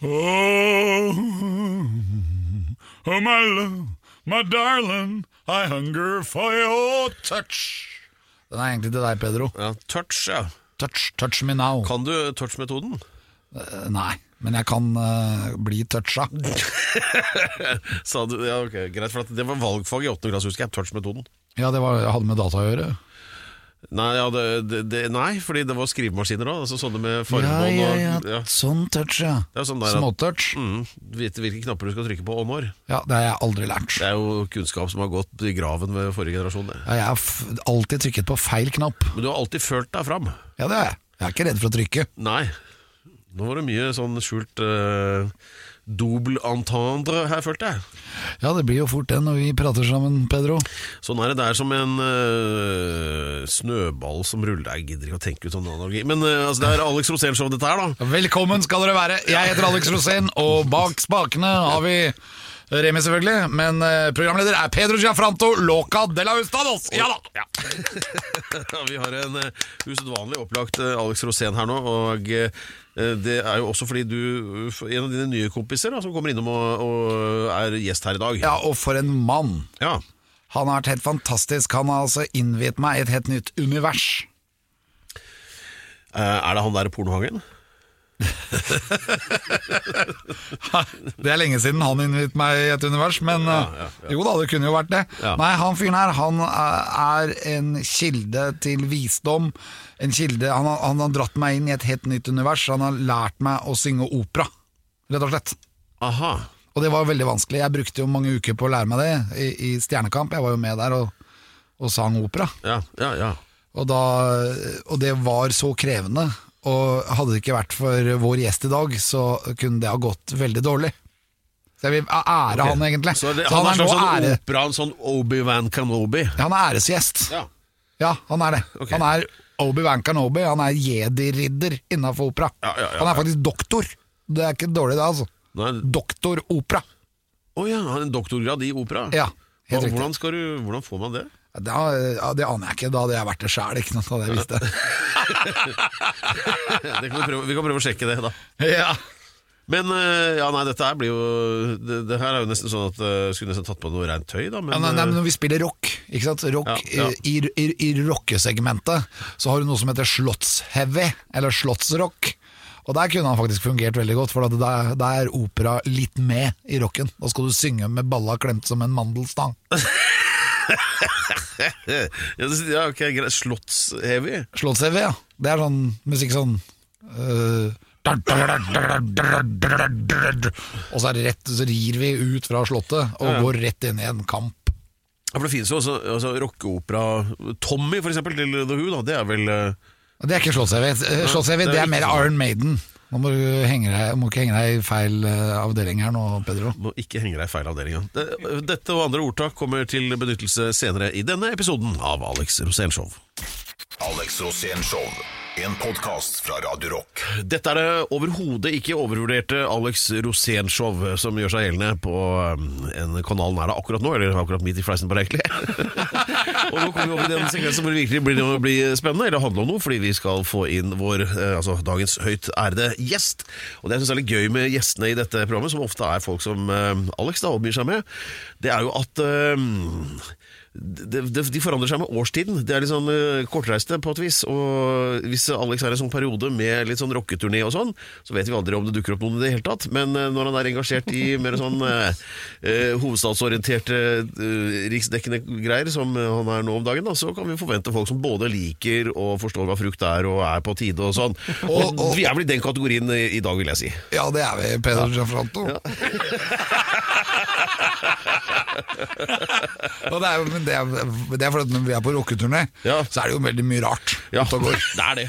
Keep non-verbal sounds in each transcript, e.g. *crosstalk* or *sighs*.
Oh, oh, my love, my darling, I hunger for your touch. Den er egentlig til deg, Pedro. Ja, touch, ja. Touch, touch me now. Kan du touch-metoden? Uh, Nei, men jeg kan uh, bli toucha. *laughs* Sa du, ja, ok, Greit, for det var valgfag i 8. klasse, husker jeg. Touch-metoden. Ja, det var, hadde med data å gjøre. Nei, ja, det, det, det, nei, fordi det var skrivemaskiner òg. Altså sånne med Ja, formål ja, og ja. ja. Sånn touch, ja. ja sånn Småtouch. Mm, Vite hvilke knapper du skal trykke på og når. Ja, det har jeg aldri lært. Det er jo kunnskap som har gått i graven ved forrige generasjon. Ja, jeg har alltid trykket på feil knapp. Men du har alltid følt deg fram. Ja, det har jeg. Jeg er ikke redd for å trykke. Nei. Nå var det mye sånn skjult uh, double entendre her, følte jeg. Ja, det blir jo fort det når vi prater sammen, Pedro. Sånn er det. Det er som en eh, snøball som ruller Jeg gidder ikke å tenke ut sånn analogi. Men eh, altså, det er Alex Rosén-show, dette her, da. Velkommen skal dere være. Jeg heter Alex Rosén, og bak spakene har vi Remi, selvfølgelig. Men eh, programleder er Pedro Giafranto Loca de la Hustados. Ja da! Ja, *laughs* vi har en uh, usedvanlig opplagt eh, Alex Rosén her nå. Og eh, det er jo også fordi du, en av dine nye kompiser, da, som kommer innom og, og er gjest her i dag. Ja, og for en mann. Ja. Han har vært helt fantastisk. Han har altså innviet meg i et helt nytt univers. Eh, er det han der pornohangen? *laughs* Det er lenge siden han innviet meg i et univers, men eh, jo da, det kunne jo vært det. Ja. Nei, han fyren her, han eh, er en kilde til visdom. En kilde, han har, han har dratt meg inn i et helt nytt univers. Han har lært meg å synge opera, rett og slett. Aha. Og det var veldig vanskelig. Jeg brukte jo mange uker på å lære meg det i, i Stjernekamp. Jeg var jo med der og, og sang opera. Ja, ja, ja. Og, da, og det var så krevende. Og hadde det ikke vært for vår gjest i dag, så kunne det ha gått veldig dårlig. Så jeg vil ære han, egentlig. Så, det, Så han, er nå slags sånn ære, opera, en sånn Obi-Wan Kenobi. han er æresgjest. Ja. Ja, han er det. Okay. Han er Obi-Wan Kenobi. Han er jedi-ridder innafor opera. Ja, ja, han er faktisk doktor. Det er ikke dårlig, det, altså. Nei, Doktor opera. Å ja, han har en doktorgrad i opera? Ja, helt Hva- riktig. hvordan, du, hvordan får man det? Det, ja, det aner jeg ikke, da hadde jeg vært det sjæl. Ikke noe Hadde det jeg visst *laughs* det kan vi, prøve, vi kan prøve å sjekke det, da. ja. Men eh, ja, nei, dette her blir jo Det, det her er jo nesten sånn at uh, Skulle nesten tatt på noe rent tøy, da. Men, Ja, nei, nei, men eh, når vi spiller rock, ikke sant? rock Ja, i, i, i rockesegmentet, så har du noe som heter slottsheavy, eller slottsrock. Og der kunne han faktisk fungert veldig godt, for da der, der er opera litt med i rocken. Da skal du synge med balla klemt som en mandelstang. *laughs* ja, ok, greit. Slottsheavy. Slottsheavy, ja. Det er sånn musikk sånn øh, Og så, er det rett, så rir vi ut fra slottet og Ja, ja. går rett inn i en kamp. Ja, for det finnes jo også altså, rockeopera Tommy, for eksempel, til The Who, da. Det er vel uh... Det er ikke slottsheavy. Slottsheavy det det er mer. Iron Maiden. Nå må du henge deg, må ikke henge deg i feil eh, avdeling her nå, Pedro. Må ikke henge deg i feil avdeling. ja. Dette og andre ordtak kommer til benyttelse senere i denne episoden av Alex Rosén Show. Alex Rosén Show. En podkast fra Radio Rock. Dette er det overhodet ikke overvurderte Alex Rosén-show som gjør seg gjeldende på um, en kanal nær deg akkurat nå, eller akkurat midt i fleisen på deg, egentlig. *laughs* og nå kommer vi over i den sekvensen hvor det virkelig blir, blir spennende, eller handler om noe, fordi vi skal få inn vår, eh, altså dagens høyt ærede gjest. Og det jeg synes er litt gøy med gjestene i dette programmet, som ofte er folk som eh, Alex da omgir seg med, det er jo at eh, de, de, de forandrer seg med årstiden. Det er litt sånn uh, kortreiste på et vis. Og hvis Alex er i en sånn periode med litt sånn rocketurné og sånn, så vet vi aldri om det dukker opp noen i det hele tatt. Men uh, når han er engasjert i mer sånn uh, hovedstadsorienterte, riksdekkende greier som han er nå om dagen, da, så kan vi forvente folk som både liker og forstår hva frukt er og er på tide og sånn. *laughs* Og, Og- vi er vel i den kategorien i, i dag, vil jeg si. Ja, det er vi, Pedro Gianfranto. *laughs* *laughs* og det er, jo- men det er, det er fordi at når vi er på rocketurné, Ja. så er det jo veldig mye rart Ja, ute og går. det er det.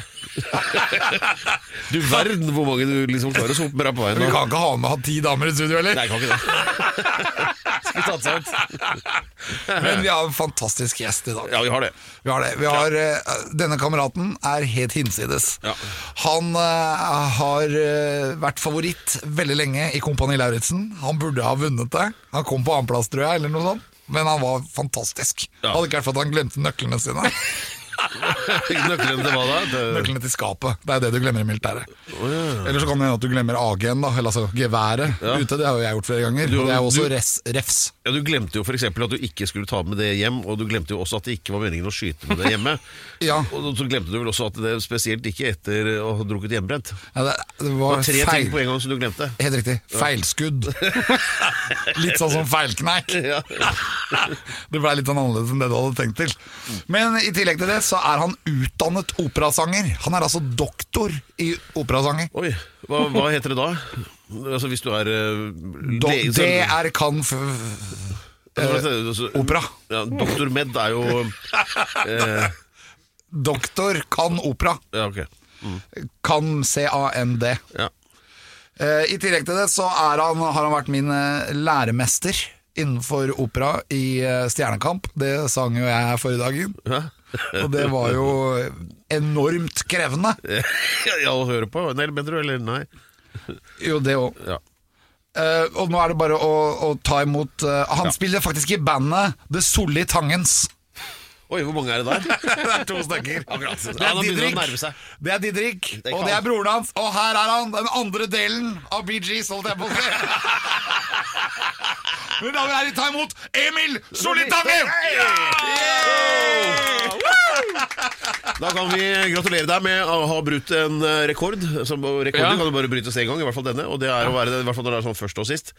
du verden hvor mange du liksom klarer å sope deg på veien. Vi kan ikke ha med ha ti damer i studio, eller? Nei, jeg kan ikke det. *laughs* Tatt seg ut. *laughs* Men vi har en fantastisk gjest i dag. Ja, vi har det. Vi har det. Vi har, eh, denne kameraten er helt hinsides. Ja. Han uh, har eh, vært favoritt veldig lenge i Kompani Lauritzen. Han burde ha vunnet det. Han kom på annenplass, tror jeg, eller noe sånt. Men han var fantastisk. Ja. Hadde ikke vært for at han glemte nøklene sine. *laughs* Nøkkelen til hva da? Det- Nøklene til skapet. Det er det du glemmer i militæret. Eller så kan det hende at du glemmer AG-en, da. Eller altså geværet ute. Det har jo jeg gjort flere ganger. Du- og det er jo også du- res, refs. Ja, Du glemte jo f.eks. at du ikke skulle ta med det hjem, og du glemte jo også at det ikke var meningen å skyte med det hjemme. *laughs* Ja. Og så glemte du vel også at det spesielt ikke etter å ha drukket hjemmebrent. Ja, det, det var var tre feil. ting på en gang som du glemte. Helt riktig. Feilskudd. *laughs* litt sånn som feilkneik. *laughs* Det ble litt sånn annerledes enn det du hadde tenkt til. Men i tillegg til det så er han utdannet operasanger. Han er altså doktor i operasanger. Oi, hva, hva heter det da? Altså Hvis du er uh, Do, det er kan f opera. Ja, Doktor Med er jo eh, *laughs* Doktor kan opera. Ja, ok. Kan C-A-N-D. Ja. Eh, I tillegg til det så er han, har han vært min eh, læremester innenfor opera i eh, Stjernekamp. Det sang jo jeg forrige dagen. Ja. Og det var jo enormt krevende. *laughs* ja, å høre på? Nei, mener du, eller nei? Jo, det òg. Ja. og nå er det bare å, å ta imot uh, Han spiller faktisk i bandet The Solli Tangens. Oi, hvor mange er det der? *laughs* det er to stykker. Akkurat. Det er det Didrik, det er Didrik Det er og det er broren hans. Og her er han, den andre delen av Bee Gees, holdt jeg på å si. *laughs* Mine damer og herrer, ta imot Emil Solitangen! Da kan vi gratulere deg med å ha brutt en eh, rekord. Som, rekorden Ja. kan du bare brytes én gang, i hvert fall denne. Og det er å være det, i hvert fall når det er sånn først og sist.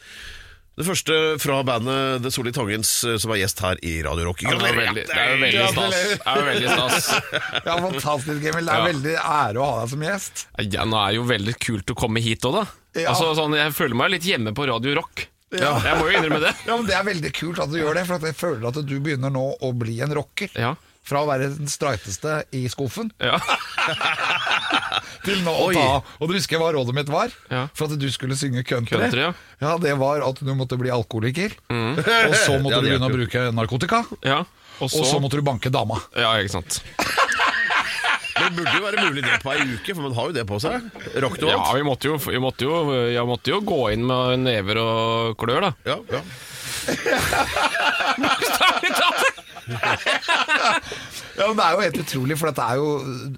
Det første fra bandet The Solid Tangens, eh, som er gjest her i Radio Rock. Er veldig, det er jo veldig stas. Det er jo veldig stas. *laughs* Ja, fantastisk, Emil. Det er Ja. veldig ære å ha deg som gjest. Ja, nå er jo veldig kult å komme hit òg, da. Ja. Altså, sånn, jeg føler meg litt hjemme på Radio Rock. Ja. Jeg må jo innrømme det. Ja, men Det er veldig kult at du gjør det, for at jeg føler at du begynner nå å bli en rocker. Ja. Fra å være den streiteste i skuffen Ja. *laughs* til nå å Oi. ta Og du husker hva rådet mitt var? Ja. For at du skulle synge country? Country, ja. ja, Det var at du måtte bli alkoholiker. Og så måtte *laughs* Ja, du begynne å bruke narkotika. ja. Og Og så måtte du banke dama. Ja, ikke sant. *laughs* Det burde jo være mulig det på ei uke, for man har jo det på seg. Rock noe Ja, vi måtte jo, vi måtte jo, jeg måtte jo gå inn med never og klør, da. Ja, ja. *laughs* Ja, men Det er jo helt utrolig, for det er jo,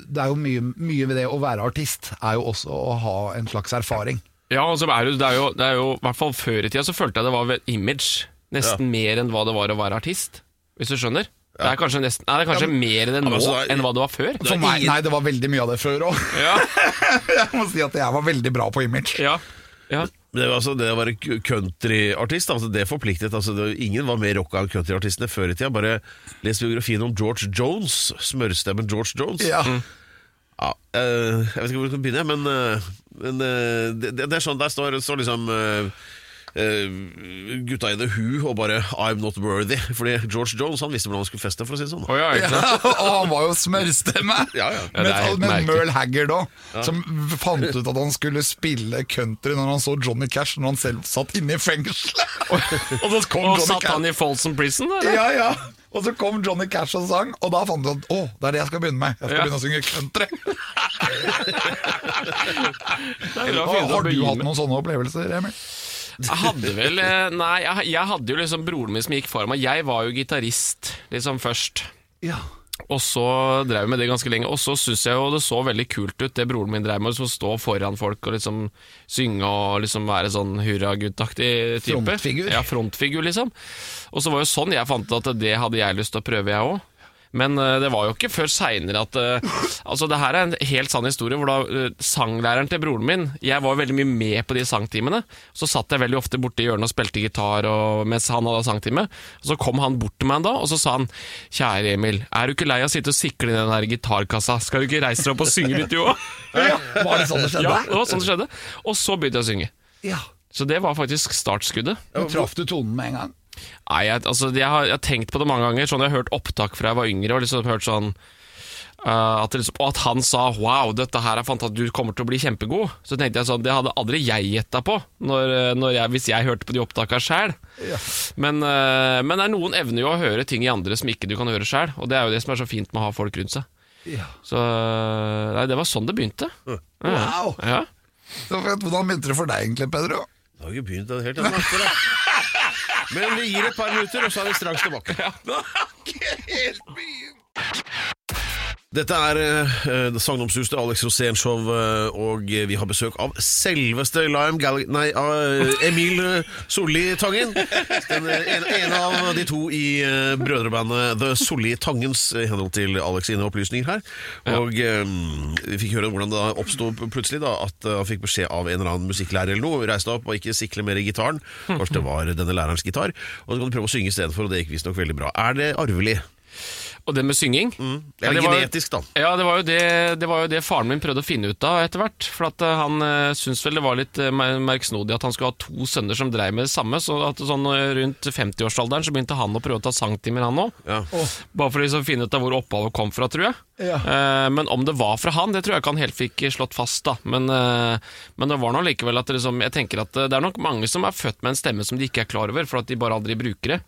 det er jo mye, mye ved det å være artist er jo også å ha en slags erfaring. Ja, og det, er det, det, er jo, det er jo, i hvert fall før i tida så følte jeg det var image. Nesten mer enn hva det var å være artist, hvis du skjønner. Det er kanskje, nesten, nei, det er kanskje mer enn det nå altså, er- enn hva det var før. For meg, nei, det var veldig mye av det før òg. Ja, *laughs* Jeg må si at jeg var veldig bra på image. ja, ja. Det, var altså, det å være countryartist, altså, det forpliktet. Altså, det, ingen var mer rocka enn countryartistene før i tida. Bare les biografien om George Jones, smørstemmen George Jones. Ja. Ja, øh, jeg vet ikke hvor vi skal begynne, men, øh, men øh, det, det er sånn, der står, står liksom eh, eh, gutta i The Who og bare 'I'm not worthy'. Fordi George Jones han visste hvordan han skulle feste, for å si det sånn. Oh, ja, *laughs* ja, og han var jo smørstemme! *laughs* Ja, med med. Merle Haggard òg, som fant ut at han skulle spille country når han så Johnny Cash når han selv satt inne i fengselet. *laughs* og så kom Og Johnny satt Cash han i Folsom Prison, eller? ja, ja. Og så kom Johnny Cash og sang, og da fant du at å, det er det jeg skal begynne med. Jeg skal Ja. begynne å synge country. Har du hatt noen sånne opplevelser, Emil? *laughs* Jeg hadde vel eh, Nei, jeg, jeg hadde jo liksom broren min som gikk for meg. Jeg var jo gitarist liksom først. Ja. Og så drev jeg med det ganske lenge. Og så syns jeg jo det så veldig kult ut, det broren min drev med. Å stå foran folk og liksom synge og liksom være sånn hurraguttaktig type. Frontfigur. Ja, frontfigur, liksom. Og så var jo sånn jeg fant ut at det hadde jeg lyst til å prøve, jeg òg. Men eh, det var jo ikke før seinere at eh, Altså, det her er en helt sann historie, hvor da eh, sanglæreren til broren min Jeg var veldig mye med på de sangtimene. Så satt jeg veldig ofte borti hjørnet og spilte gitar og, mens han hadde sangtime. Så kom han bort til meg en dag, og så sa han Kjære Emil, er du ikke lei av å sitte og sikle i den der gitarkassa? Skal du ikke reise deg opp og synge litt, du òg? ja. Var det sånn det skjedde? Ja, det var sånn det skjedde. Og så begynte jeg å synge. Ja. Så det var faktisk startskuddet. Traff du tonen med en gang? Nei, jeg, altså, jeg, har, jeg har tenkt på det mange ganger. Sånn, jeg har hørt opptak fra jeg var yngre. Og liksom hørt sånn uh, at, liksom, og at han sa 'wow, dette her er fantastisk, du kommer til å bli kjempegod'. Så tenkte jeg sånn, det hadde aldri jeg gjetta på når, eh, når jeg, hvis jeg hørte på de opptakene Ja. Men, uh, men det er noen evner jo å høre ting i andre som ikke du kan høre sjæl. Og det er jo det som er så fint med å ha folk rundt seg. Ja. Så uh, nei, det var sånn det begynte. Wow! Ja. Så fett. Hvordan begynte det for deg egentlig, Pedro? Det har ikke begynt helt ennå. *laughs* Men vi gir et par minutter, og så er vi straks tilbake. Dette er uh, sagnomsuste Alex Rosén-show, eh, og vi har besøk av selveste Lime Gall... Nei, uh, Emil Solli Tangen. Den ene, ene av de to i uh, brødrebandet The Solli Tangens, i henhold til Alex sine opplysninger her. Og um, vi fikk høre hvordan det oppsto plutselig, da, at han fikk beskjed av en eller annen musikklærer eller noe. Reis deg opp og ikke sikle mer i gitaren. Kanskje det var denne lærerens gitar. Og så kan du prøve å synge istedenfor, og det gikk visstnok veldig bra. Er det arvelig? Og det med synging Ja, Eller det var- da? Ja, det var, jo det, det var jo det faren min prøvde å finne ut av etter hvert. For at eh, han uh, syntes vel det var litt uh, merksnodig at han skulle ha to sønner som dreiv med det samme. Så at sånn eh, rundt 50-årsalderen så begynte han å prøve å ta sangtimer, han òg. Ja. Bare for å liksom finne ut av hvor opphavet kom fra, tror jeg. Ja. Uh, men om det var fra han, det tror jeg ikke han helt fikk slått fast. da Men, uh, men det var nå likevel at det liksom, jeg tenker at eh, det er nok mange som er født med en stemme som de ikke er klar over, for at de bare aldri bruker det.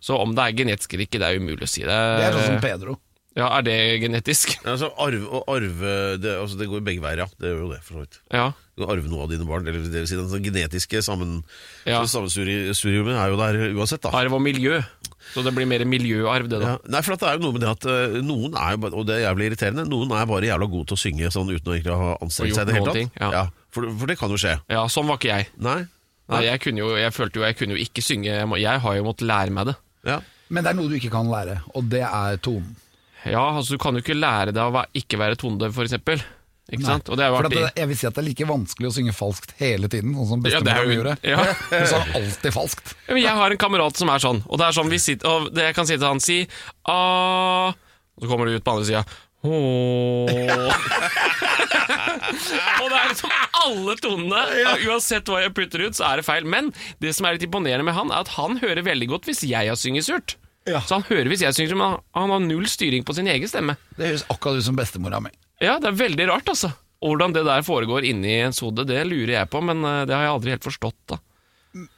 Så om det er genetisk eller ikke, det er umulig å si. Det, Det er sånn som Pedro. ja, Er det genetisk? Ja, Altså, arve, og arve det, altså, det går begge veier, ja. Det gjør jo det, for så vidt. Ja. Du kan arve noe av dine barn. Eller det vil si den sånn genetiske sammen, Ja. sammensuriumet er jo der uansett, da. Arv og miljø. Så det blir mer miljøarv, det da. Ja. Nei, for at det er jo noe med det at uh, noen er jo og det er jævlig irriterende, noen er bare jævla gode til å synge sånn uten å egentlig ha anstrengt seg i det hele tatt. ting, ja. for, for det kan jo skje. Ja, sånn var ikke jeg. Nei? Nei, jeg, kunne jo, jeg følte jo jeg kunne jo ikke synge. Jeg må- Jeg har jo måttet lære meg det. Ja. Men det er noe du ikke kan lære, og det er tonen. Ja, altså Du kan jo ikke lære deg å ikke være tonedøv, for eksempel. Ikke sant? Og det er jo artig. det, jeg vil si at det er like vanskelig å synge falskt hele tiden, sånn som bestemor ja, gjorde. *laughs* ja. Hun sa alltid falskt. Ja, men Jeg har en kamerat som er sånn, og det er sånn vi sitter, og det jeg kan si til han si ah, Og så kommer du ut på andre sida. Og det er liksom alle tonene. Uansett hva jeg putter ut, så er det feil. Men det som er litt imponerende med han, er at han hører veldig godt hvis jeg har synget surt. Ja. Så han hører hvis jeg synger, men han- har null styring på sin egen stemme. Det høres akkurat ut som bestemora mi. Ja, det er veldig rart, altså. Og Hvordan det der foregår inni ens hode, det lurer jeg på, men eh, det har jeg aldri helt forstått. da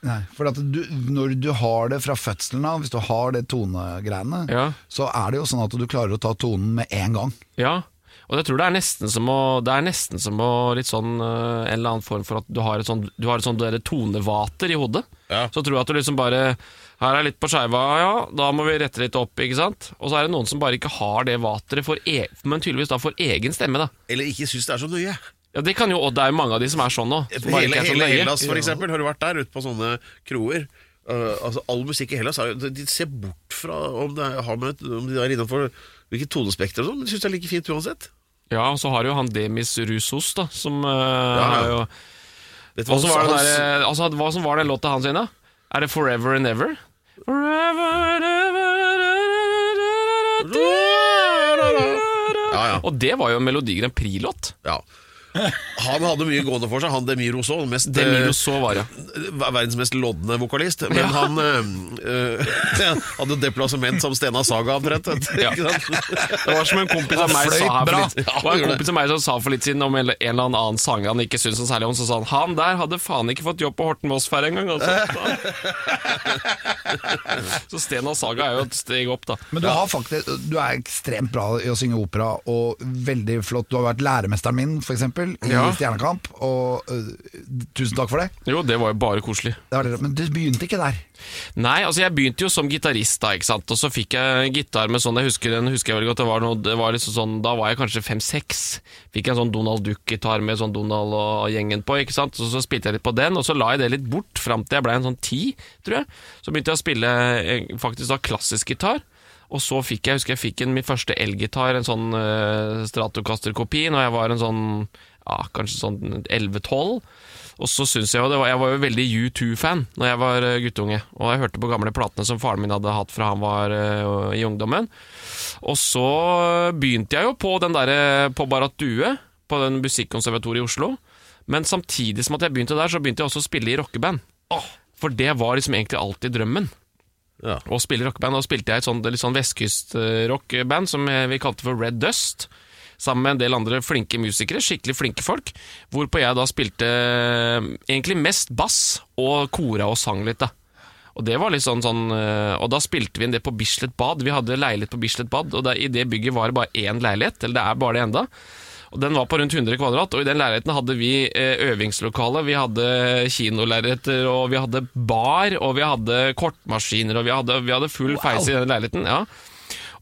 Nei, for at du, når du har det fra fødselen av, hvis du har det tonegreiene, Ja. så er det jo sånn at du klarer å ta tonen med en gang. Ja, og jeg tror det er nesten som å Det er nesten som å litt sånn eh, En eller annen form for at du har et sånn Du har et sånn tonevater i hodet. Ja. Så tror jeg at du liksom bare Her er litt på skeiva, ja, da må vi rette litt opp, ikke sant? Og så er det noen som bare ikke har det vateret, e men tydeligvis da for egen stemme, da. Eller ikke syns det er så nøye. Ja, det kan jo, og det er jo mange av de som er sånn nå. Som bare Hele, ikke er sånn hele. Hellas, for eksempel. Har du vært der ute på sånne kroer? Uh, altså, all musikk i Hellas er, jo- de ser bort fra om, det er, har med, om de er innenfor hvilket tonespekter og sånn. De syns det er like fint uansett. Ja, og så har du jo han Demis Rusos, da, som uh, ja. er jo du Og så var det hans- der, altså, Hva som var den låta hans igjen, da? Er det Forever and Ever? Forever and ever Ja, ja. Og det var jo en Melodi Grand Prix-låt. ja. Han hadde mye gående for seg, han Demi Rousseau. Mest, Demi eh, Rousseau var det. verdens mest lodne vokalist. Men han øh, *laughs* hadde deplassement som Stena Saga, omtrent. Ja. Det var som en kompis av meg sa her for litt, det var en kompis av meg som sa for litt siden om en en eller annen sanger han ikke syntes noe særlig om, så sa han han der hadde faen ikke fått jobb på Horten Moss-færre engang, altså. *laughs* Så Stena Saga er jo et steg opp, da. Men du, har faktisk, du er ekstremt bra i å synge opera, og veldig flott. Du har vært læremesteren min, for eksempel, i Ja. Stjernekamp, og uh, tusen takk for det. Jo, det var jo bare koselig. det var det. Men du begynte ikke der. Nei, altså jeg begynte jo som gitarist da, ikke sant Og så fikk jeg gitar med sånn Jeg husker den husker jeg veldig godt Det var, noe, det var liksom sånn Da var jeg kanskje 5-6 Fikk en sånn Donald Duck-gitar Med sånn Donald og gjengen på, ikke sant Og så spilte jeg litt på den Og så la jeg det litt bort Frem til jeg ble en sånn 10, tror jeg Så begynte jeg å spille eh, Faktisk da klassisk gitar og så fikk jeg, husker jeg fikk en, min første elgitar, en sånn uh, Stratocaster-kopi, når jeg var en sånn, ja, kanskje sånn 11-12. Og så syns jeg jo det var, Jeg var jo veldig U2-fan Når jeg var eh, guttunge. Og jeg hørte på gamle platene som faren min hadde hatt fra han var uh, i ungdommen. Og så begynte jeg jo på den derre på Barat Due, på den musikkonservatoriet i Oslo. Men samtidig som at jeg begynte der, så begynte jeg også å spille i rockeband. For det var liksom egentlig alltid drømmen. Ja. Å spille rockeband. Da spilte jeg et sånt, litt sånn vestkystrockband som eh, vi kalte for Red Dust sammen med en del andre flinke musikere, skikkelig flinke folk, hvorpå jeg da spilte eh, egentlig mest bass og kora og sang litt, da. Og det var litt sånn, sånn eh, Og da spilte vi inn det på Bislett Bad. Vi hadde leilighet på Bislett Bad, og der, i det bygget var det bare én leilighet. Eller det er bare det enda. Og Den var på rundt 100 kvadrat, og i den leiligheten hadde vi eh, øvingslokale, vi hadde kinolerreter, og vi hadde bar, og vi hadde kortmaskiner, og vi hadde, vi hadde full feis i den leiligheten. ja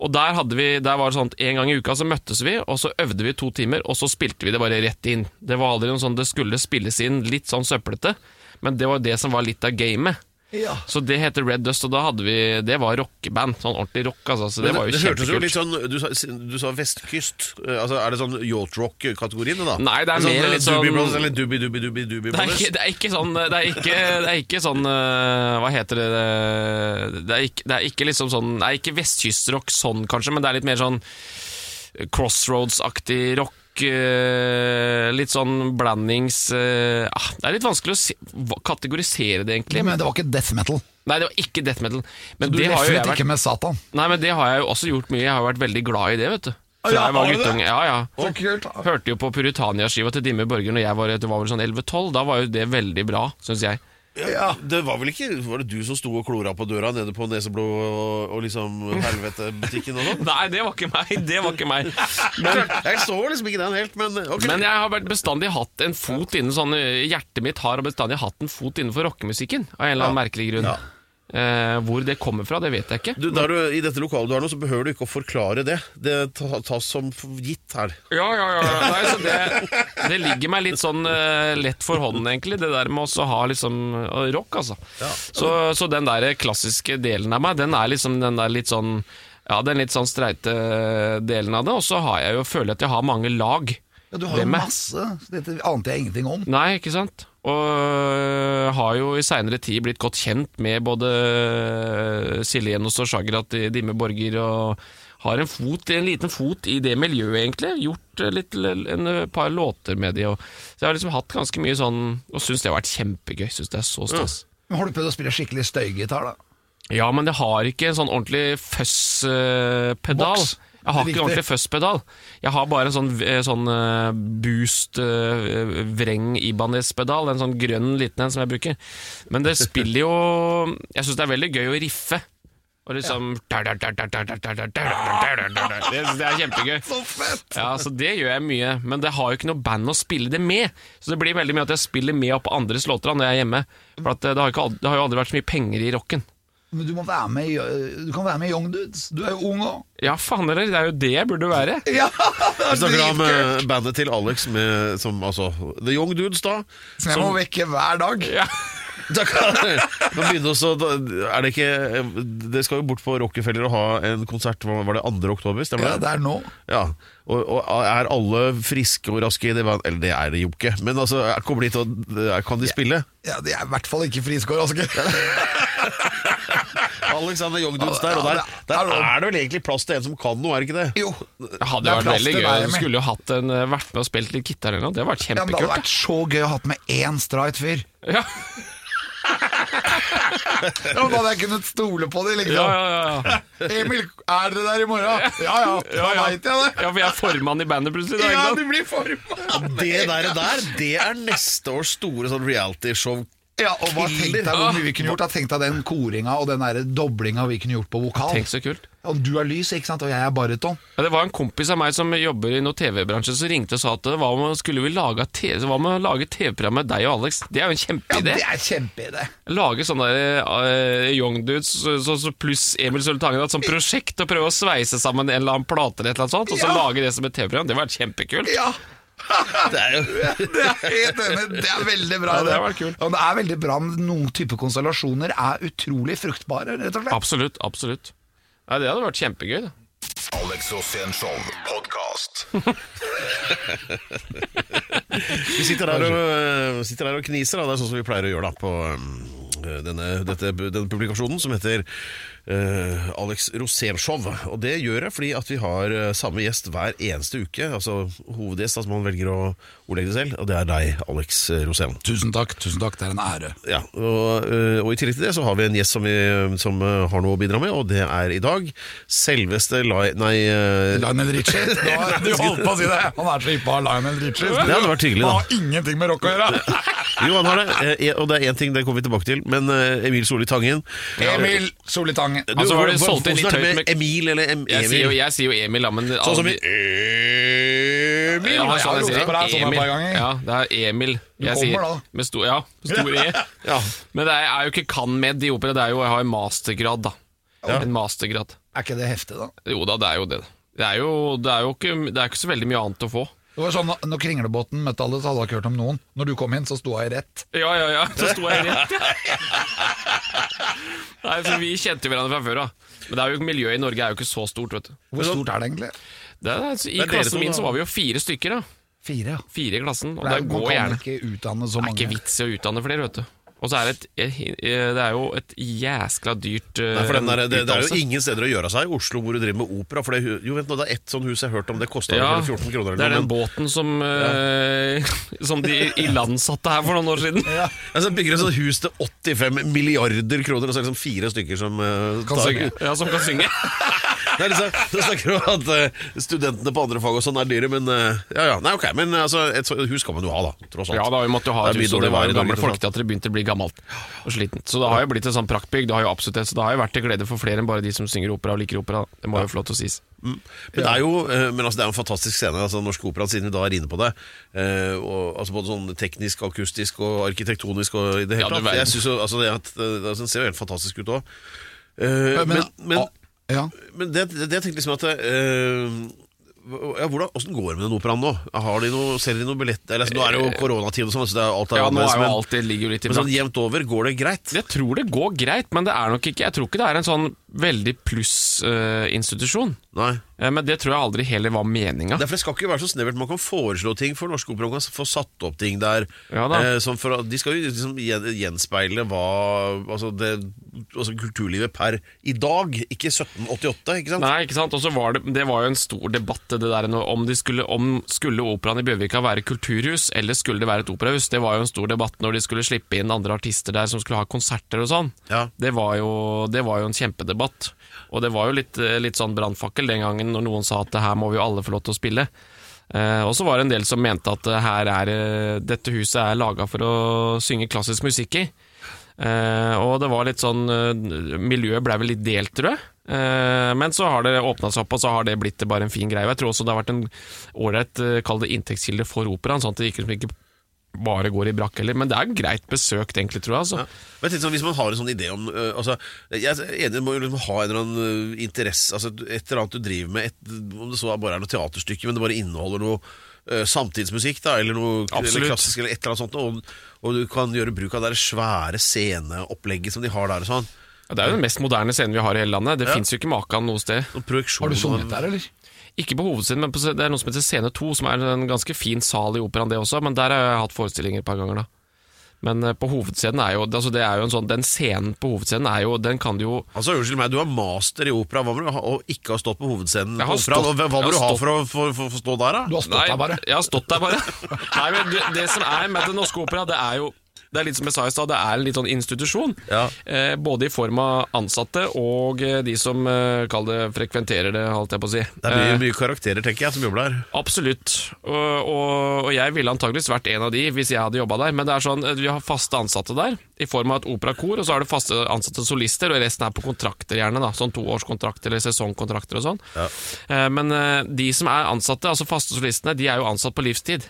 Og der, vi, der var det sånn at en gang i uka så møttes vi, og så øvde vi to timer, og så spilte vi det bare rett inn. Det var aldri noe sånn det skulle spilles inn litt sånn søplete, men det var det som var litt av gamet. Ja. Så det heter Red Dust, og da hadde vi Det var rockeband. Sånn ordentlig rock, altså. Så det var jo det hørtes jo litt sånn Du sa, du sa vestkyst. Eh, Altså, er det sånn yacht-rock-kategorien, da? Nei, det er sånn, mer eh, litt sånn- eller Doobie Doobie Doobie Doobie Det er, Brothers? det er ikke sånn Det er ikke, det er ikke sånn øh, Hva heter det Det er ikke, det er ikke liksom sånn Det er ikke vestkystrock sånn, kanskje, men det er litt mer sånn Crossroads-aktig rock. Øh, litt sånn blandings øh, ah, Det er litt vanskelig å se, kategorisere det, egentlig. Men det var ikke death metal. Nei, det var ikke death metal. Men Du det har jo jeg vært ikke med Satan. Nei, men det har jeg jo også gjort mye. Jeg har jo vært veldig glad i det, vet du. Fra ja, jeg var det? guttunge. Ja, ja. Så kult. da. Hørte jo på Puritania-skiva til Dimme Borger når jeg var, det var vel sånn 11-12. Da var jo det veldig bra, syns jeg. Ja, det var vel ikke Var det du som sto og klora på døra nede på Neseblod og, og liksom Helvete-butikken og sånn? *laughs* Nei, det var ikke meg. Det var ikke meg. Men, *laughs* Jeg så liksom ikke den helt, men okay. men jeg har vært bestandig hatt en fot innen sånn Hjertet mitt har bestandig hatt en fot innenfor rockemusikken, av en eller annen merkelig grunn. Ja. Eh, hvor det kommer fra, det vet jeg ikke. du, der du, I dette lokalet du er nå, så behøver du ikke å forklare det. Det tas som gitt her. Ja, ja, ja. Nei, så det, det ligger meg litt sånn uh, lett for hånden, egentlig, det der med å ha liksom uh, rock, altså. Så, så den der klassiske delen av meg, den er liksom den der litt sånn Ja, den litt sånn streite delen av det. Og så har jeg jo føler jeg at jeg har mange lag. Ja, du har jo masse. Dette ante jeg ingenting om. Nei, ikke sant? Og øh, har jo i seinere tid blitt godt kjent med både øh, Silje Jenos og Shagrat i Dimme Borger, og har en, fot, en liten fot i det miljøet, egentlig. Gjort øh, litt, en par låter med de. Og, så jeg har liksom hatt ganske mye sånn Og syns det har vært kjempegøy. Syns det er så stas. Men Har du prøvd å spille skikkelig støygitar, da? Ja, men det har ikke en sånn ordentlig fuzz-pedal. Boks. Jeg har ikke en ordentlig fuzz-pedal. Jeg har bare en sånn, eh, sånn eh, boost eh, vreng Ibanez-pedal, en sånn grønn liten en som jeg bruker. Men det spiller jo Jeg syns det er veldig gøy å riffe. Og liksom Det er kjempegøy. Så fett! Ja, så Det gjør jeg mye, men det har jo ikke noe band å spille det med. Så det blir veldig mye at jeg spiller med opp andres låter når jeg er hjemme. For at eh, det, har ikke, det har jo aldri vært så mye penger i rocken. Men du må være med i Du kan være med i Young Dudes. Du er jo ung òg. Ja, faen heller, det er jo det jeg burde være. *laughs* Ja, Vi er snakker om eh, bandet til Alex med, som altså The Young Dudes, da. Som jeg må vekke hver dag. Ja. *laughs* Da kan nå begynner også, da Er det ikke Det skal jo bort på Rockefeller og ha en konsert Hva Var det 2. oktober? Stemmer Ja, det? er nå. Ja. Og, og er alle friske og raske i det bandet? Eller det er de jo ikke, men altså, kommer de til å Kan de spille? Ja, De er i hvert fall ikke friske og raske. *laughs* Alexander Young der, og der, der er det vel egentlig plass til en som kan noe, er det ikke det? Jo. Det hadde vært veldig gøy. Du skulle jo hatt en, eh, vært med og spilt litt gitar eller noe. Det hadde vært Ja, det hadde vært så gøy å ha med én streit fyr. da. Ja. *laughs* Ja, men Da hadde jeg kunnet stole på det. liksom Ja, ja, ja, ja. Emil, er dere der i morgen? Ja ja, da Ja, ja. veit jeg det. ja, for jeg er formann i bandet plutselig. Da, Ja, du blir formann. Det der, der, det er neste års store sånn realityshow. Ja, og hva Tenk deg hvor mye vi kunne gjort. da. Tenk deg den koringa og den der doblinga vi kunne gjort på vokal. Tenk så kult. Og du er lys, ikke sant, og jeg er baryton. Ja, det var en kompis av meg som jobber i noe TV-bransje som ringte og sa at hva med, skulle vi lage TV-program med deg og Alex? Det er jo en Ja. Det er kjempeidé. Lage sånne der, uh, Young Dudes så, så, så pluss Emil Sultangen et sånt prosjekt og prøve å sveise sammen en eller annen plate eller et eller annet sånt, og så Ja. lage det som et TV-program. Det var kjempekult. Ja, *laughs* Det er jo *laughs* det er helt enig. Det er veldig bra. Ja, det var kult. Og det er veldig bra med noen type konstellasjoner er utrolig fruktbare, rett og slett. Absolutt. absolutt. Nei, Det hadde vært kjempegøy. da Alex Rosén Show podkast. *laughs* Vi sitter der, og, øh, sitter der og kniser, da. det er sånn som vi pleier å gjøre da på øh, denne, dette, denne publikasjonen som heter øh, Alex Rosén-show. Og det gjør jeg fordi at vi har øh, samme gjest hver eneste uke. Altså hovedgjest, altså man velger å ordlegge det selv, og det er deg, Alex Rosén. Tusen takk, tusen takk, det er en ære. Ja, og, øh, og i tillegg til det så har vi en gjest som, vi, som har noe å bidra med, og det er i dag selveste Lai... Nei, Lionel Richie. *laughs* Du holdt på å si det! Han er så hypp på Lionel Richie. det hadde vært hyggelig, Han har ingenting med rock å gjøre. *laughs* Jo, han har det, eh, og det er én ting, det kommer vi tilbake til, men Emil Solli Tangen Emil Solli Tangen. Du, Altså, var det hvor- solgt inn litt høyt med med- Emil eller em Jeg sier jo, jeg sier jo Emil, da, men Sånn som i Emil? Ja, sånn jeg sier. sånn Emil. Ja, det er Emil. Jeg kommer sier da. med stor, ja, stor E. *laughs* Ja. Men det er, er jo ikke kan med i opera, det er jo jeg har en mastergrad, da. En mastergrad. Er ikke det heftig, da? Jo da, det er jo det. Det er jo, det er jo ikke, det er ikke så veldig mye annet å få. Det var sånn, Når Kringlebåten møtte alle, så hadde jeg ikke hørt om noen. Når du kom inn, så sto jeg rett. Ja, ja, ja. Så sto jeg rett. Nei, for Vi kjente jo hverandre fra før av. Men det er jo, miljøet i Norge er jo ikke så stort, vet du. Hvor stort er det egentlig? Det er, altså, I dere klassen to, min da. så var vi jo fire stykker. da Fire, ja. Fire i klassen. Og Det er, man kan gjerne. ikke utdanne så Det er mange. ikke vits i å utdanne flere, vet du. Og så er det et, eh, det er jo et jæskla dyrt eh, Nei, for der, det, det er jo ingen steder å gjøre seg i Oslo hvor du driver med opera. For det, jo, vent nå, det er ett sånn hus jeg har hørt om, det kosta ja, 14 kroner Det er den men- båten som, eh, *laughs* som de ilandsatte her for noen år siden. Altså, bygger et sånt hus til 85 milliarder kroner, og så er det liksom fire stykker som uh, Kan tar- synge. Ja, Som kan synge. *laughs* Det er liksom, Du snakker om at eh, studentene på andre fag og sånn er dyre, men eh, ja, ja, nei, ok, men altså, et hus kan man jo ha, da. Tross alt. Ja, da, vi måtte jo ha Det er et mye hus, og dårlig det var vær i jo Norge, gamle tross alt. folketeatret begynte å bli gammelt og slitent. Så det har jo blitt et sånn praktbygg. Det har jo absolutt det, så det har jo vært til glede for flere enn bare de som synger opera og liker opera. Det må jo få lov til å sies. Men det er jo eh, men altså, det er jo en fantastisk scene, altså Norsk Opera, siden vi da er inne på det. Eh, og, altså Både sånn teknisk, akustisk og arkitektonisk og i det hele du tatt. verden. Jeg synes jo, altså, det, at, det, det ser jo helt fantastisk ut òg. men, Men, men, ja. men det, det, det jeg tenkte liksom at øh, ja, hvordan, hvordan, går det med den operaen nå? Har de noe, Selger de noe billetter? Eller, altså, nå er det jo koronatid og sånn, så det er alt er Ja, nå er jo alt det ligger jo litt i men sånn jevnt over, går det greit? Jeg tror det går greit, men det er nok ikke Jeg tror ikke det er en sånn veldig pluss-institusjon. Nei. Men det tror jeg aldri heller var meninga. Det skal ikke være så snevert. Man kan foreslå ting for Norsk Opera. Man kan få satt opp ting der. Ja eh, for, de skal jo liksom gjenspeile hva altså det, altså kulturlivet per i dag, ikke 1788. ikke sant? Nei, ikke sant? Og så var det, det var jo en stor debatt det der om, de skulle, om skulle operaen i Bjørvika være kulturhus, eller skulle det være et operahus. Det var jo en stor debatt når de skulle slippe inn andre artister der som skulle ha konserter og sånn. Ja. Det, var jo, det var jo en kjempedebatt. Og det var jo litt, eh, litt sånn brannfakkel den gangen når noen sa at det her må vi jo alle få lov til å spille. Uh, og så var det en del som mente at eh, er, eh, dette huset er laga for å synge klassisk musikk i. Uh, og det var litt sånn Miljøet ble vel litt delt, tror jeg. Uh, men så har det åpna seg opp, og så har det blitt bare en fin greie. Og jeg tror også det har vært en ålreit, kall det inntektskilde for operaen, sånn at det ikke, ikke bare går i brakk heller. Men det er greit besøkt, egentlig, tror jeg. Altså. Men tenk, sånn, Hvis man har en sånn idé om øh, altså, Jeg er enig, må jo liksom ha en eller annen øh, interesse altså, Et eller annet du driver med, et, om det så er bare er noe teaterstykke, men det bare inneholder noe øh, samtidsmusikk, da, eller noe eller klassisk, eller et eller annet sånt, og, og du kan gjøre bruk av det svære sceneopplegget som de har der. og sånn Ja, Det er jo den mest moderne scenen vi har i hele landet. Det Ja. finnes jo ikke maken noe sted. Har du sunget der, eller? Ikke på hovedscenen, men på, det er noe som heter Scene 2, som er en ganske fin sal i operaen, det også. Men der har jeg hatt forestillinger et par ganger, da. Men eh, på hovedscenen er jo altså det er jo en sånn, Den scenen på hovedscenen er jo Den kan du jo Altså, Unnskyld meg, du har master i opera. Hva må du ha, og ikke har stått på hovedscenen Jeg på har operaen? stått- og Hva må du ha for å, for, for, for stå der, da? Du har stått der bare. Jeg har stått der bare. *laughs* Nei, men det, det som er med Den Norske Opera, det er jo det er litt som jeg sa i stad, det er en litt sånn institusjon. Ja. Eh, både i form av ansatte og eh, de som eh, kall det frekventerer det, holdt jeg på å si. Det er mye, Eh, mye karakterer, tenker jeg, som jobber der. Absolutt. Og, og, og jeg ville antageligvis vært en av de hvis jeg hadde jobba der. Men det er sånn, eh, vi har faste ansatte der, i form av et operakor. Og så har du faste ansatte solister, og resten er på kontrakter, gjerne. da Sånn toårskontrakter eller sesongkontrakter og sånn. Eh, men de som er ansatte, altså faste solistene, de er jo ansatt på livstid.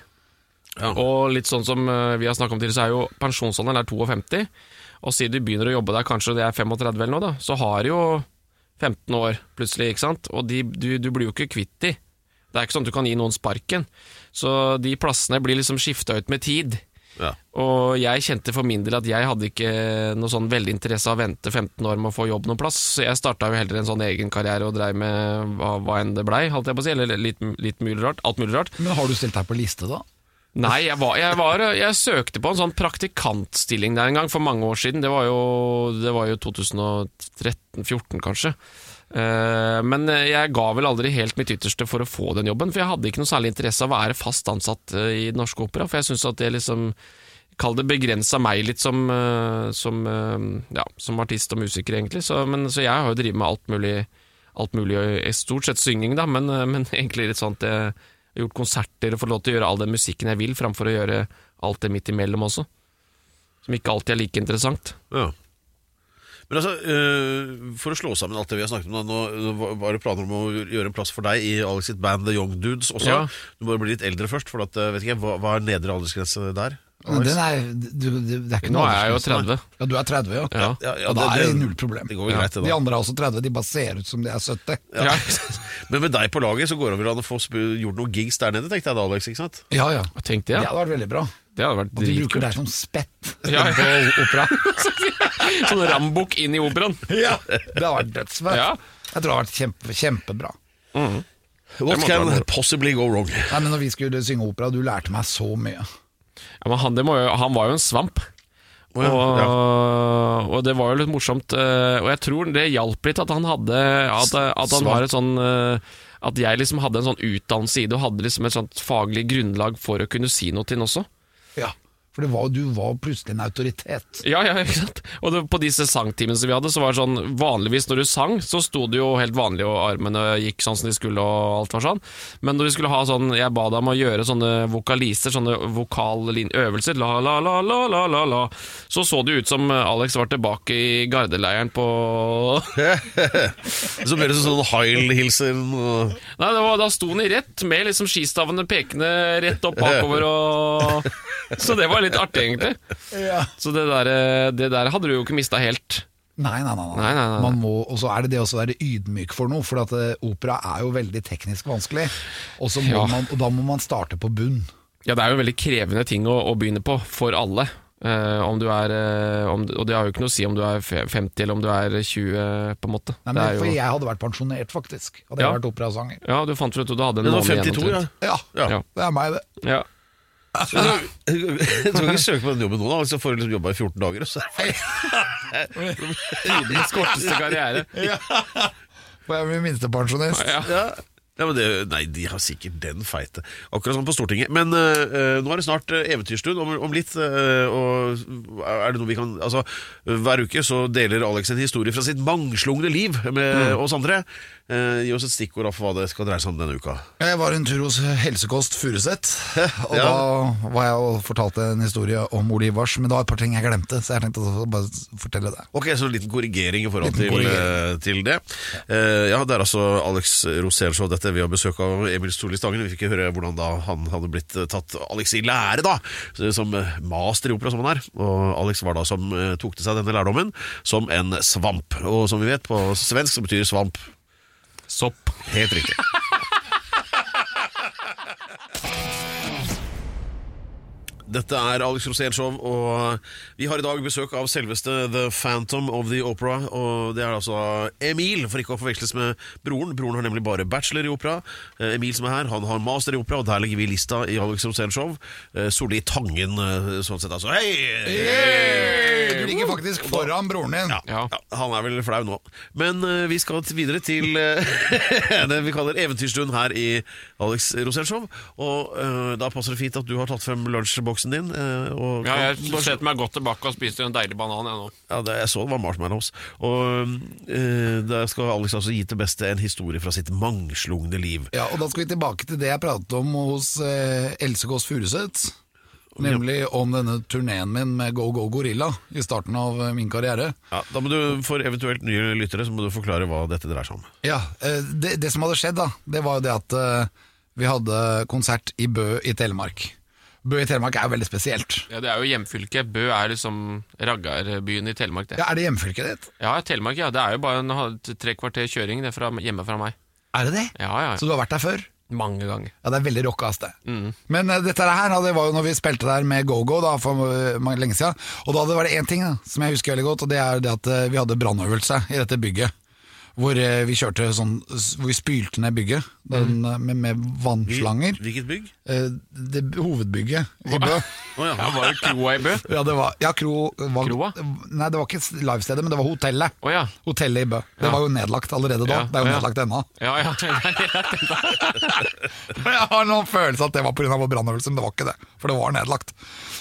Ja. Og litt sånn som eh, vi har snakket om tidligere, så er jo pensjonsalderen er 52. Og siden du begynner å jobbe der, kanskje det er 35 eller noe, da, så har du jo 15 år plutselig, ikke sant? Og de, du, du blir jo ikke kvitt de. Det er ikke sånn at du kan gi noen sparken. Så de plassene blir liksom skifta ut med tid. Ja. Og jeg kjente for min del at jeg hadde ikke noe sånn veldig interesse av å vente 15 år med å få jobb noen plass, så jeg starta jo heller en sånn egen karriere og dreiv med hva, hva enn det blei, holdt jeg på å si, eller litt, litt mulig rart, alt mulig rart. Men har du stilt deg på liste, da? Nei, jeg, var, jeg, var, jeg søkte på en sånn praktikantstilling der en gang for mange år siden. Det var jo, jo 2013-2014 kanskje. Eh, men jeg ga vel aldri helt mitt ytterste for å få den jobben, for jeg hadde ikke noe særlig interesse av å være fast ansatt i i Norsk Opera, for jeg syns at det liksom Kall det begrensa meg litt som, eh, som, eh, ja, som artist og musiker, egentlig. Så, men, så jeg har jo drevet med alt mulig, alt mulig, eh, stort sett synging, da, men, eh, men *laughs* egentlig litt sånn at jeg gjort konserter og fått lov til å gjøre all den musikken jeg vil, framfor å gjøre alt det midt imellom også. Som ikke alltid er like interessant. Ja. Men altså, øh, For å slå sammen alt det vi har snakket om, nå var det planer om å gjøre en plass for deg i Alex sitt band The Young Dudes også. Ja. Du må bli litt eldre først. For at, øh, vet ikke, hva, hva er nedre aldersgrense der? Men Den er, du, du, det er ikke Nå noe er jeg jo 30. Ja, du er 30, ja. Ja. Ja, ja, og da det- er det null problem. Det går greit, det De andre er også 30, de bare ser ut som de er 70. Ja. *laughs* Men med deg på laget så går det vel an å få sp- gjort noen gigs der nede, tenkte jeg da, Alex. ikke sant? Ja, ja. Tenk det, Det ja. hadde vært veldig bra. Det hadde vært At de bruker dritkult. deg som spett *laughs* Ja, ja. på opera. *laughs* Sånn rambukk inn i operaen. ja, det hadde vært dødsfett. Ja. Jeg tror det hadde vært kjempe, kjempebra. What måtte can possibly go wrong? Nei, men når vi skulle synge opera, du lærte meg så mye. Ja, men han, det må jo, han var jo en svamp. Oh, ja. Og, og det var jo litt morsomt. eh, Og jeg tror det hjalp litt at han hadde At, at han var et sånn eh, At jeg liksom hadde en sånn utdannelse i det, og hadde liksom et sånt faglig grunnlag for å kunne si noe til den også. For det var, du var plutselig en autoritet. Ja, ja, *laughs* ikke sant? Og det, på disse sangtimene som vi hadde, så var det sånn Vanligvis når du sang, så sto det jo helt vanlig, og armene gikk sånn som de skulle, og alt var sånn. Men når vi skulle ha sånn Jeg ba deg om å gjøre sånne vokaliser, sånne vokaløvelser, la, la, la, la, la, la, la, så så det ut som Alex var tilbake i gardeleiren på *laughs* Så ble det sånn Heil-hilsen og Nei, det var, da sto han i rett, med liksom skistavene pekende rett opp bakover og *laughs* Så det var litt artig, egentlig. Så det der, eh, det der hadde du jo ikke mista helt. Nei, nei, nei. Nei, nei, nei, nei. Man må, og så er det det å være ydmyk for noe, for at eh, opera er jo veldig teknisk vanskelig. Og, så må Ja. man, og da må man starte på bunn. Ja, det er jo en veldig krevende ting å, å begynne på, for alle. Uh, om du er, uh, om, og det har jo ikke noe å si om du er 50 eller om du er 20, på en måte. Nei, men det er For jeg hadde vært pensjonert, faktisk. Hadde Ja. jeg vært operasanger. ja, du fant ut at du hadde en var måned 52, ja. igjen. Ja, Ja. Ja. det er meg, det. omtrent. Ja. Du kan ikke søke på den jobben nå, da, får du liksom jobba i 14 dager. og Så. Tidens korteste karriere. For jeg blir min minstepensjonist. Ja. Ja. Ja, men det, nei, de har sikkert den feite. Akkurat som på Stortinget. Men øh, nå er det snart øh, eventyrstund om, om litt. øh, og er det noe vi kan Altså, hver uke så deler Alex en historie fra sitt mangslungne liv med oss andre. Eh, gi oss et stikkord for hva det skal dreie seg om denne uka. Jeg var en tur hos Helsekost Furuset, og Ja. da var jeg og fortalte en historie om Ole Ivars, men det var et par ting jeg glemte, så jeg tenkte å bare fortelle det. Ok, så en liten korrigering i forhold til, eh, til det. Eh, ja, det er altså Alex Rosénshow dette. Vi har besøk av Emil Storli Stangen. Vi fikk høre hvordan da han hadde blitt eh, tatt Alex i lære, da. Som eh, master i opera, som han er. Og Alex var da som eh, tok til seg denne lærdommen som en svamp. Og som vi vet, på svensk så betyr svamp Sopp. helt riktig. Dette er Alex Rosénshow, og vi har i dag besøk av selveste The Phantom of the Opera. Og det er altså Emil, for ikke å forveksles med broren. Broren har nemlig bare bachelor i opera. Eh, Emil som er her, han har master i opera, og der legger vi lista i Alex Rosénshow. Eh, Solli Tangen, eh, sånn sett altså. Hei! Du ligger faktisk foran broren din. Ja. Ja, han er vel flau nå. Men vi skal videre til *laughs* det vi kaller eventyrstund her i Alex Rosénshow. Og da passer det fint at du har tatt frem lunsjboksen din. eh, og Ja, jeg setter meg godt tilbake og spiser en deilig banan, jeg nå. ja, det, jeg så det var marshmallows. Og uh, der skal Alex altså gi til beste en historie fra sitt mangslungne liv. Ja, og da skal vi tilbake til det jeg pratet om hos uh, Else Kåss Furuseth. Nemlig om denne turneen min med Go Go Gorilla i starten av min karriere. Ja, da må du, For eventuelt nye lyttere så må du forklare hva dette dreier seg om. Ja, det, det som hadde skjedd da, det var jo det at vi hadde konsert i Bø i Telemark. Bø i Telemark er jo veldig spesielt. Ja, Det er jo hjemfylket. Bø er liksom raggarbyen i Telemark, det. Ja, Er det hjemfylket ditt? Ja, Telemark, ja. Det er jo bare en tre kvarter kjøring det fra, hjemme fra meg. Er det det? Ja, ja. Så du har vært der før? Mange ganger. Ja, det er veldig rocka sted. Men uh, dette her det var jo når vi spilte der med Go-Go for uh, lenge siden. Og da var det én ting da, som jeg husker veldig godt, og det er det at uh, vi hadde brannøvelse i dette bygget. Hvor eh, vi kjørte sånn Hvor vi spylte ned bygget den, eh, med, med vannslanger. Hvilket bygg? Eh, Det hovedbygget i Bø. Oh, ja. Ja, Var det kroa i Bø? *laughs* Ja, det var Ja, kro var, Kroa? Nei, det var ikke livestedet, men det var hotellet. Oh, ja. Hotellet i Bø. Det var jo nedlagt allerede da. Ja, Det er jo nedlagt ennå. Ja, ja. *laughs* *laughs* Jeg har noen følelse at det var pga. brannøvelse, men det var ikke det. For det var nedlagt.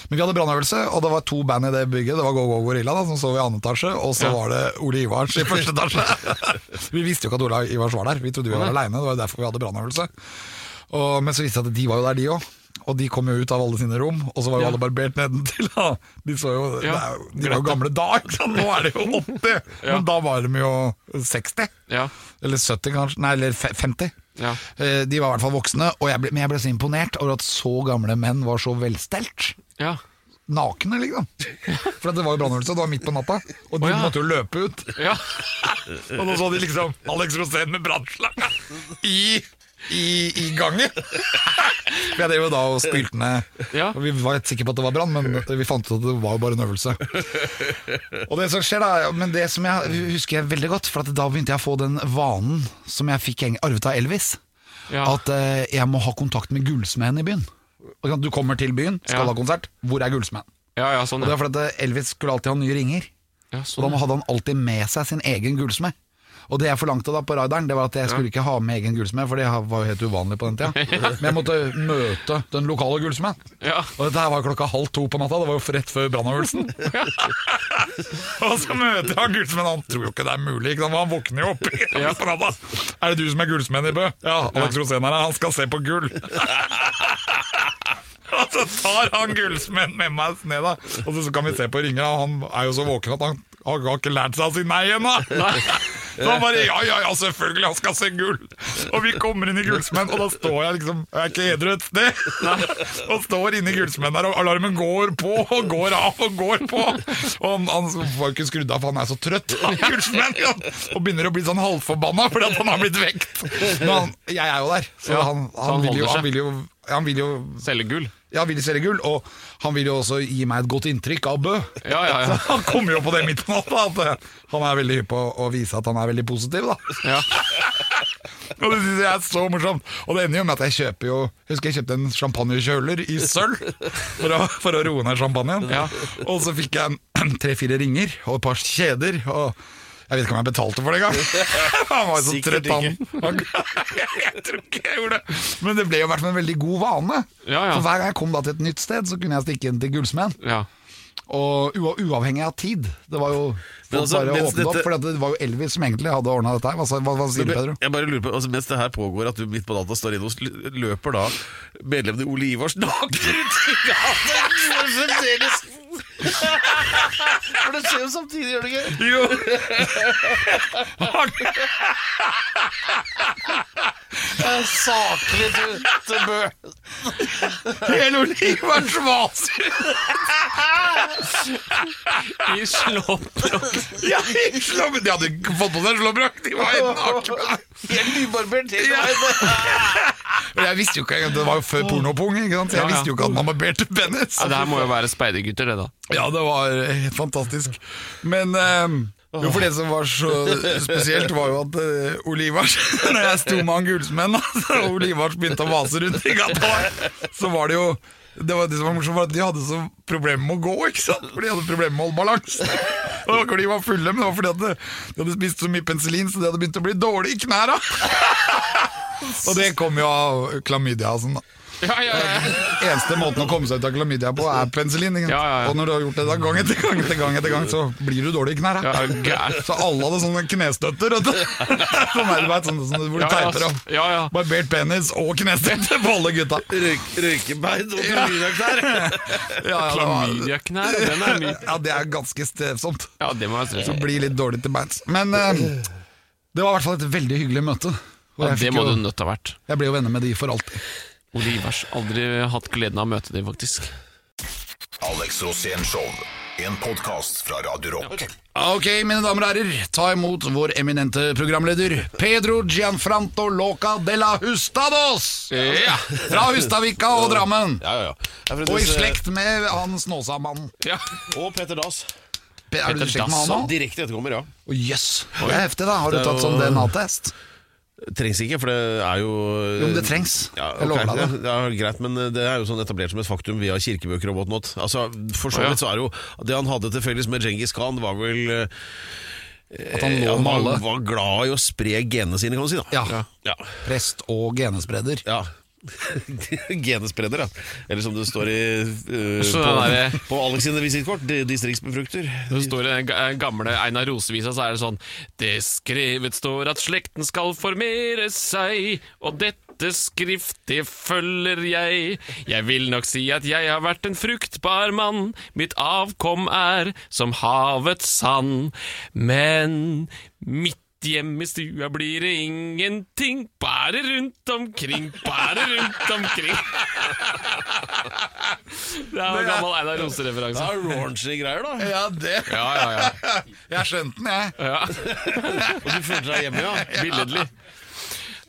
Men vi hadde brannøvelse, og det var to band i det bygget. Det var Go Go Gorilla, da, som sov i andre etasje, og så var det Ole Ivars i første etasje. *laughs* vi visste jo ikke at Ola Ivars var der, vi trodde vi var aleine. Det var jo derfor vi hadde brannøvelse. Men så viste det seg at de var jo der, de òg. Og de kom jo ut av alle sine rom, og så var jo Ja. alle barbert nedentil. *laughs* da. De, så jo, Ja, er de var jo gamle da, nå er det jo *laughs* 80! Ja. Men da var de jo 60. Ja. Eller 70 kanskje, nei, eller 50. Ja. Eh, De var i hvert fall voksne, og jeg ble, men jeg ble så imponert over at så gamle menn var så velstelt. ja. Nakne, liksom. For det var jo brannøvelse, det var midt på natta, og de oh, ja. måtte jo løpe ut. Ja. *laughs* Og nå så de liksom Alex Rosén med brannslange i, i, i gangen. Vi hadde jo da og spylte ned Ja. Og Vi var helt sikre på at det var brann, men vi fant ut at det var jo bare en øvelse. Og det som skjer da Men det som jeg husker jeg veldig godt, for at da begynte jeg å få den vanen som jeg fikk arvet av Elvis. Ja. At eh, jeg må ha kontakt med gullsmeden i byen. Og Du kommer til byen, skal Ja. ha konsert. Hvor er gullsmeden? Ja, ja, sånn, Og det ja. er fordi at Elvis skulle alltid ha nye ringer. ja Så da sånn. hadde han alltid med seg sin egen gullsmed. Og det jeg forlangte da på rideren, det var at jeg skulle ikke ha med egen gullsmed, for det var jo helt uvanlig på den tida. *laughs* Men jeg måtte møte den lokale gullsmeden. Ja. Og dette her var klokka halv to på natta, det var jo rett før brannøvelsen. *laughs* *laughs* og så møter han gullsmeden, han tror jo ikke det er mulig, ikke han våkner jo opp Ja. på natta. Er det du som er gullsmeden i Bø? Ja, Alex Rosén er her, han skal se på gull. Så tar han gullsmeden med meg ned, da. Og så kan vi se på ringer. Han er jo så våken at han har har ikke lært seg å si nei ennå. Så han bare ja, ja, ja, selvfølgelig, han skal se gull. Og vi kommer inn i gullsmeden, og da står jeg liksom Jeg er ikke edru et sted. Og står inne i gullsmeden der, og alarmen går på og går av og går på. Og han, han var ikke skrudd av, for han er så trøtt. Han gullsmeden, ja. Og begynner å bli sånn halvforbanna fordi at han har blitt vekt. Men han, jeg er jo der, så han, han han, vil jo, han vil jo han vil jo Selge gull. Ja, vil selge gull, og han vil jo også gi meg et godt inntrykk av Bø. Ja, ja, ja. *laughs* Så han kommer jo på det midt på natta, at eh, han er veldig hypp på å vise at han er veldig positiv. da ja. *laughs* Og det synes jeg er så morsomt. Og det ender jo med at jeg kjøper jo Husker jeg kjøpte en champagnekjøler i sølv for å, for å roe ned champagnen. Ja. Og så fikk jeg *clears throat* tre-fire ringer og et par kjeder. Og jeg vet ikke om jeg betalte for det engang. *laughs* Han var jo så Sikkert trøtt, han. *laughs* Jeg tror ikke jeg gjorde det. Men det ble jo vært med en veldig god vane. Ja, ja. For hver gang jeg kom da til et nytt sted, så kunne jeg stikke inn til gullsmeden. ja. Og uavhengig av tid. Det var jo Folk altså, bare åpnet dette... opp, for det var jo Elvis som egentlig hadde ordna dette her. Hva, hva, hva sier du, Pedro? Jeg bare lurer på, altså Mens det her pågår, at du midt på natta står inne og løper da medlemmene i Ole Ivars nakne rundt i gata For det skjer jo samtidig, gjør det ikke? Jo! Saklig til, til Bø. Hele er vaser! I slåbrok. Ja, i slåbrok. de hadde ikke fått på seg slåbrok! De var helt nakne! Helt nybarbert. helt Ja. Jeg visste jo ikke, Det var jo før pornopung, ikke sant? jeg Ja, ja. visste jo ikke at man barberte penis. Ja, det her må jo være speidergutter, det, da. Ja, det var helt fantastisk. Men um, jo, for det som var så spesielt, var jo at uh, Olivars *laughs* Når jeg sto med han gullsmenn, og Olivars begynte å vase rundt i gata, så var det jo det var det som var morsomt, var at De hadde så problemer med å gå, ikke sant? For de hadde problemer med å holde balansen. Det var ikke de var fulle, men det var fordi at de, de hadde spist så mye penicillin, så de hadde begynt å bli dårlige i knærne. *laughs* Og det kom jo av klamydia. og Sånn, da. Ja, ja, ja. Eneste måten å komme seg ut av klamydia på er penicillin. Ja, ja, ja. Og når du har gjort det da gang etter gang etter gang, etter gang så blir du dårlig i knærne. Så alle hadde sånne knestøtter. vet du. *laughs* Sånn er det, vet, sånne, sånne, hvor du Ja, ja, teiper om. ja, ja. Barbert penis og knestøtter på alle gutta. Røyk, røykebein og *laughs* klamydiaknær. Ja, ja, det Klamydiaknær, den er ny. Ja, det er ganske strevsomt. Ja, det må være Så blir litt dårlig til beins. Men eh, det var i hvert fall et veldig hyggelig møte. Ja, det må jo, du nødt til å ha vært. jeg ble jo venner med de for alltid. Olivers. Aldri hatt gleden av å møte dem, faktisk. Alex Rosén Show. En podkast fra Radio Rock. Ok, mine damer og herrer, ta imot vår eminente programleder Pedro Gianfranto Loca de la Hustados! Ja. Fra Hustadvika og Drammen. Ja, ja, Og i slekt med han Snåsamannen. ja. Og Peter Dass. Pe- Er du i slekt med han Dass, nå? Direkte etterkommer, ja. Oh, yes. det er heftig, da. Har du tatt sånn DNA-test? Trengs ikke, for det er jo Jo, men det trengs. Ja, Jeg lover deg det. Ja, ja, greit, men det er jo sånn etablert som et faktum via kirkebøker og whatnot. Altså, for så vidt så er det jo Det han hadde til felles med Djengis Khan, var vel eh, At han lå ja, med alle. var glad i å spre genene sine, kan du si. da Ja. ja. Prest og genespreder. ja. *laughs* Genespreder, ja. Eller som det står i uh, på, der- på Alex sine visittkort, distriktsbefrukter. Det står det den gamle Einar Rosevisa, så er det sånn Det skrevet står at slekten skal formere seg, og dette skriftet følger jeg. Jeg vil nok si at jeg har vært en fruktbar mann, mitt avkom er som havets sand. Men midt hjemme i stua blir det ingenting, bare rundt omkring, bare rundt omkring. Det er en gammel Einar Det Rose-referanse. er raunchy greier, da. Ja, det Ja, ja, ja. Jeg skjønte den, jeg. ja. Og du følte deg hjemme, ja. Billedlig.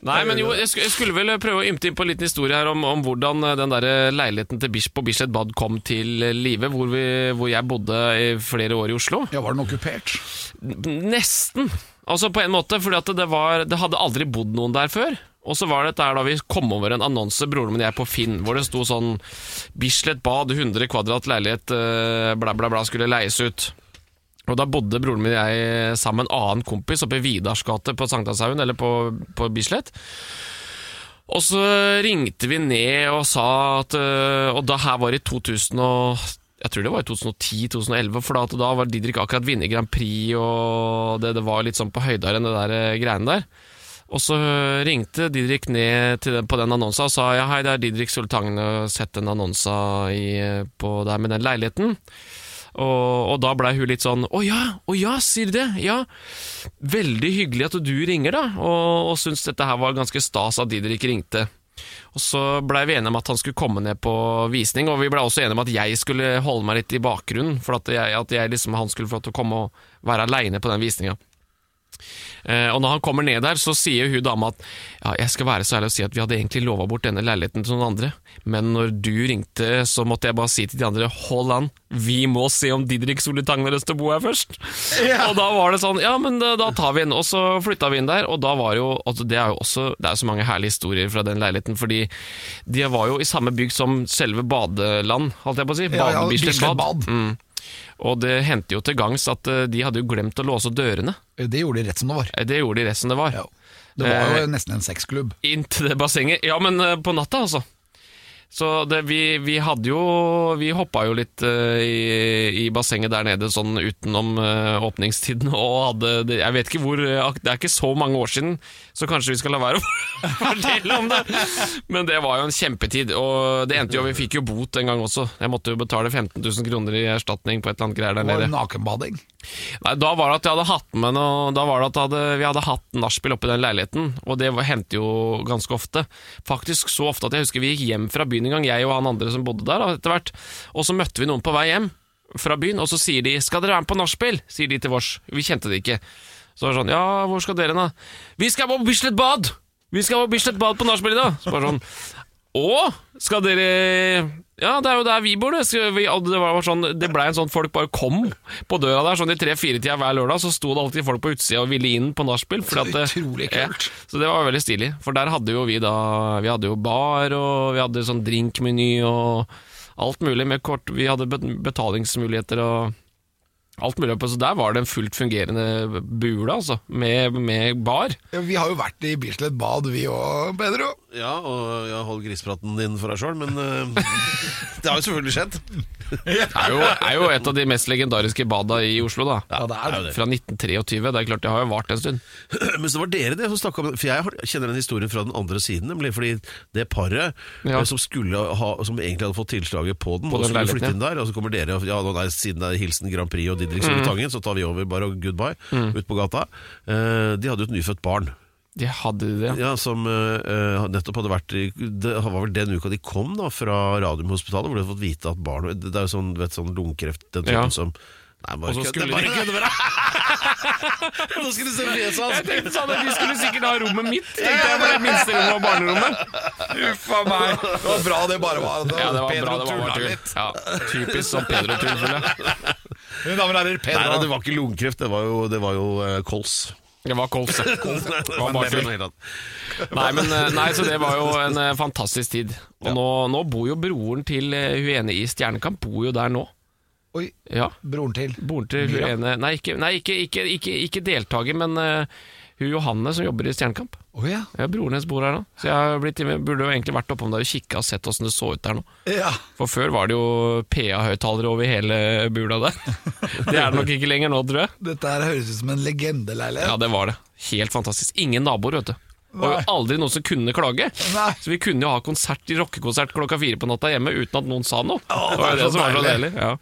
Nei, men jo, jeg skulle, vel prøve å ymte inn på en liten historie her om, om hvordan eh, den der leiligheten til Bish på Bislett Bad kom til live, hvor, vi- hvor jeg bodde i flere år i Oslo. Ja, Var den okkupert? Nesten. Altså på en måte, fordi det, var, det hadde aldri bodd noen der før. Og så var det der da vi kom over en annonse, broren min og jeg, på Finn, hvor det sto sånn Bislett Bad, 100 kvadrat leilighet, eh, bla, bla, bla, skulle leies ut. Og da bodde broren min og jeg sammen med en annen kompis oppe i Vidars gate på Sankthanshaugen, eller på, på Bislett. Og så ringte vi ned og sa at øh, Og da her var det i 2000 og jeg tror det var i 2010-2011, for da, var Didrik akkurat vunnet Grand Prix, og det, det var litt sånn på høydere enn det der øh, greiene der. Og så ringte Didrik ned den, på den annonsa og sa ja, hei, det er Didrik Sultangen, jeg sett den annonsa i, på der med den leiligheten. Og, og da blei hun litt sånn Å ja, å ja, sier du det? Ja. Veldig hyggelig at du ringer, da. Og, og syntes dette her var ganske stas at Didrik ringte. Og så blei vi enige om at han skulle komme ned på visning, og vi blei også enige om at jeg skulle holde meg litt i bakgrunnen, for at, jeg, at jeg liksom, han skulle få lov til å komme og være aleine på den visninga. Eh, og når han kommer ned der, så sier hun dama at ja, jeg skal være så ærlig å si at vi hadde egentlig lova bort denne leiligheten til noen andre, men når du ringte, så måtte jeg bare si til de andre hold an, vi må se om Didrik Solitang har lyst til å bo her først. Og da var det sånn, ja, men da, da tar vi inn. Og så flytta vi inn der, og da var jo altså, Det er jo også Det er så mange herlige historier fra den leiligheten, fordi de var jo i samme bygg som selve badeland, holdt jeg på å si. Ja, ja, Bade- Bislett Bislett Bad. Bad. Mm. Og det hendte jo til gangs at eh, de hadde jo glemt å låse dørene. Det gjorde de rett som det var. Eh, Det gjorde de rett som det var. Ja. Det var Eh, jo nesten en sexklubb. Inntil det bassenget. Ja, men eh, på natta, altså. Så det, vi, vi hadde jo Vi hoppa jo litt uh, i, i bassenget der nede sånn utenom uh, åpningstiden og hadde det, Jeg vet ikke hvor eh, Det er ikke så mange år siden, så kanskje vi skal la være å *laughs* fortelle om det. Men det var jo en kjempetid, og det endte jo Vi fikk jo bot en gang også. Jeg måtte jo betale 15 000 kroner i erstatning på et eller annet greier der nede. Og nakenbading. Nei, Da var det at jeg hadde hatt med noe Da var det at hadde, vi hadde hatt nachspiel oppe i den leiligheten, og det var- hendte jo ganske ofte. Faktisk så ofte at jeg husker vi gikk hjem fra byen en gang, jeg og han andre som bodde der, etter hvert. Og så møtte vi noen på vei hjem fra byen, og så sier de 'Skal dere være med på nachspiel?' sier de til vårs. Vi kjente det ikke. Så var det sånn 'Ja, hvor skal dere, da?' 'Vi skal på Bislett Bad!' Vi skal på Bislett Bad på nachspiel i dag! Så bare sånn Å, skal dere Ja, det er jo der vi bor, det. Vi, det var sånn Det ble en sånn folk bare kom på døra der sånn i tre-fire-tida hver lørdag, så sto det alltid folk på utsida og ville inn på nachspiel. Så det- Ja, så det var veldig stilig. For der hadde jo vi da Vi hadde jo bar, og vi hadde sånn drinkmeny og alt mulig med kort Vi hadde betalingsmuligheter og alt mulig. Så der var det en fullt fungerende bule, altså, med, med bar. Ja, Vi har jo vært i Bislett Bad, vi òg, Pedro. Ja, og jeg holder grispraten din for deg sjøl, men uh, *laughs* det har jo selvfølgelig skjedd. Det er jo, er jo et av de mest legendariske bada i Oslo, da. Ja, det er det. Fra 1923. Det er klart, det har jo vart en stund. *clears throat* Men så var dere det som snakka om For jeg kjenner den historien fra den andre siden, nemlig fordi det paret Ja. eh, som skulle ha Som egentlig hadde fått tilslaget på den, På og den skulle flytte inn der, og så kommer dere og Ja, nå er, siden det er Hilsen Grand Prix og Didrik Mm. Soltangen, så tar vi over bare og goodbye ut på gata. Eh, de hadde jo et nyfødt barn. De hadde det. Ja, Som eh, eh, nettopp hadde vært i, Det var vel den uka de kom da fra Radiumhospitalet, hvor de hadde fått vite at barn Det er jo sånn, vet, sånn lungekreft, den typen Ja. som Nei, bare Og så kødd, skulle det bare kødde med deg! *laughs* Nå skulle du se fjeset hans! Jeg tenkte sånn at De skulle sikkert ha rommet mitt, tenkte jeg, for det minste rommet var barnerommet. Uff a meg. Det var bra det bare var. Ja, det var Pedro bra, det var bare tull. Ja, typisk sånn Pedro-tull, føler jeg. *laughs* Mine damer og herrer, Nei, Pedro. nei, det var ikke lungekreft, det var jo, det var jo eh, kols. Det var kols. ja. *laughs* Det var bare tull. Nei, men, eh, nei, så det var jo en eh, fantastisk tid. Og nå, nå bor jo broren til eh, hun ene i Stjernekamp bor jo der nå. Oi, Ja, broren til. Broren til hun ene Nei, ikke, nei, ikke, ikke, ikke, ikke deltaker, men eh, hun Johanne som jobber i Stjernekamp. Å ja. Ja, Broren hennes bor her nå. Så jeg blitt, burde jo egentlig vært oppom der og kikka og sett åssen det så ut der nå. ja. For før var det jo PA-høyttalere over hele bula der. *laughs* Det er det nok ikke lenger nå, tror jeg. Dette her høres ut som en legendeleilighet. Ja, det var det. Helt fantastisk. Ingen naboer, vet du. Og aldri noen som kunne klage. Nei. Så vi kunne jo ha konsert i rockekonsert klokka fire på natta hjemme uten at noen sa noe. Å, det det jo det som var så deilig. Ja.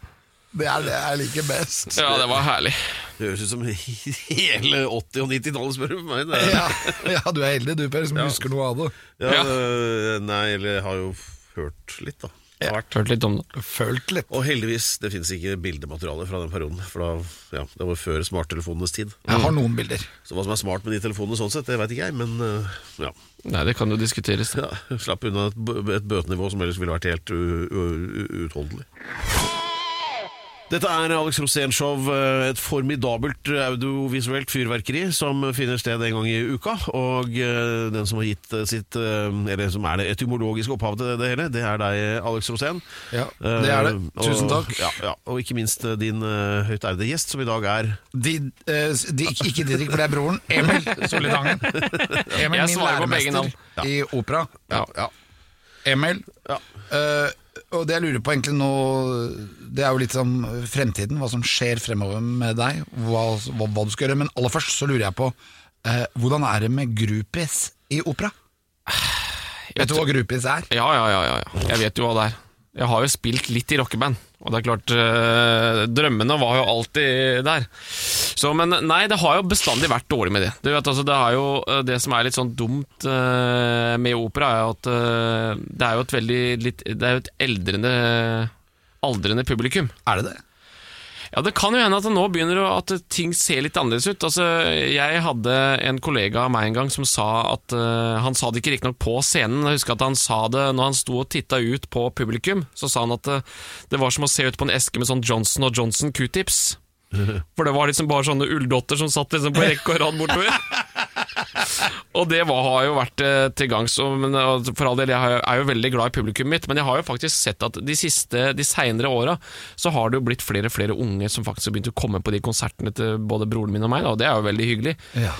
Det er det jeg liker best. Ja, det var herlig. Det høres ut som hele 80- og 90-tallet, spør du meg. Det Ja, ja, du er heldig du, Per, som husker noe av det. ja, Ja. øh, Nei, eller har jo hørt litt, da. Ja. Hørt litt om det. Følt litt. Og heldigvis, det finnes ikke bildemateriale fra den perioden. For da, ja, det var før smarttelefonenes tid. Jeg har noen bilder. Så hva som er smart med de telefonene sånn sett, det veit ikke jeg, men øh, ja. Nei, det kan jo diskuteres. ja. *laughs* Slapp unna et, bø- et bøtenivå som ellers ville vært helt utholdelig. Dette er Alex Rosén-show, eh, et formidabelt audiovisuelt fyrverkeri som finner sted en gang i uka. Og eh, den som har gitt eh, sitt eh, Eller som er det etymologiske opphavet til det hele, det er deg, Alex Rosén. Ja, det er det. Tusen Tusen og- takk. Ja, ja, og ikke minst eh, din uh, høyt ærede gjest, som i dag er De, eh, de, ikke Didrik, for det er broren. Emil Solitangen. Emil, Jeg min svarer på begge læremester i opera. Ja. ja. Emil. Ja. eh, og det jeg lurer på egentlig nå Det er jo litt sånn fremtiden, hva som skjer fremover med deg, hva, hva, hva du skal gjøre. Men aller først så lurer jeg på eh, hvordan er det med groupies i opera? *sighs* Vet du hva groupies er? Ja, ja, ja, ja, ja. Jeg vet jo hva det er. Jeg har jo spilt litt i rockeband, og det er klart øh, Drømmene var jo alltid der. Så, men nei, det har jo bestandig vært dårlig med det. Du vet, altså, det, jo, eh, det som er litt sånn dumt øh, med opera, er at øh, det er jo et veldig litt, Det er jo et eldrende aldrende publikum. Er det det? Ja, Det kan jo hende at det nå begynner at ting ser litt annerledes ut. Altså, Jeg hadde en kollega av meg en gang som sa at uh, Han sa det ikke riktignok på scenen, jeg husker at han sa det når han sto og titta ut på publikum. Så sa han at det, det var som å se ut på en eske med sånn Johnson Johnson q-tips. *laughs* For det var liksom bare sånne ulldotter som satt liksom på rekke og rad bortover. *laughs* Og det var, har jo vært eh, til gangs. For all del, jeg er jo veldig glad i publikummet mitt, men jeg har jo faktisk sett at de siste, de seinere åra så har det jo blitt flere og flere unge som faktisk har begynt å komme på de konsertene til både broren min og meg, da, og det er jo veldig hyggelig. Ja.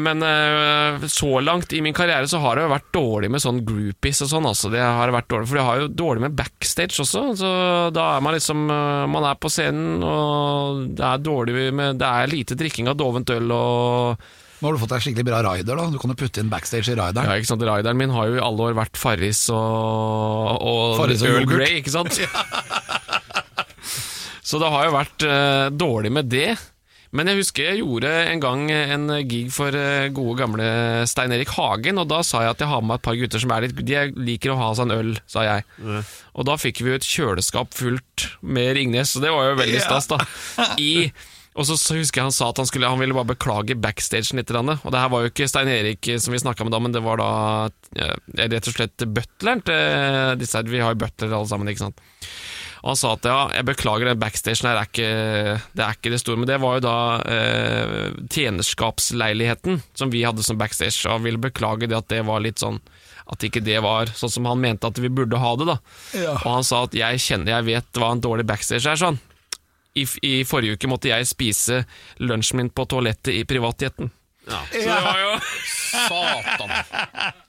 Men eh, så langt i min karriere så har det jo vært dårlig med sånn groupies og sånn. Altså. Det har vært dårlig, for det har jo dårlig med backstage også. Så da er man liksom eh, Man er på scenen, og det er dårlig med Det er lite drikking av dovent øl og Nå har du fått deg skikkelig bra rider, da. Du kan jo putte inn backstage i rideren. Ja, ikke sant, Rideren min har jo i alle år vært Farris og, og Farris og Earl. Grey, ikke sant? *laughs* Så det har jo vært uh, dårlig med det. Men jeg husker jeg gjorde en gang en gig for eh, gode gamle Stein Erik Hagen, og da sa jeg at jeg har med meg et par gutter som er litt De liker å ha seg en øl, sa jeg. Og da fikk vi jo et kjøleskap fullt med Ringnes, og det var jo veldig stas, da. *laughs* I og så, så husker jeg han sa at han, skulle, han ville bare beklage backstagen litt. grann. Og det her var jo ikke Stein Erik eh, som vi snakka med da, men det var da eh, rett og slett butleren til disse her. Vi har jo butler alle sammen, ikke sant. Og han sa at ja, jeg beklager, den backstagen her er ikke det, er ikke det store. Men det var jo da eh, tjenerskapsleiligheten som vi hadde som backstage. Og han ville beklage det at det var litt sånn At ikke det var sånn som han mente at vi burde ha det. da Ja. Og han sa at jeg kjenner, jeg vet hva en dårlig backstage er. sånn I, I forrige uke måtte jeg spise lunsjen min på toalettet i privatjetten. Ja. Så det var jo *laughs* Satan!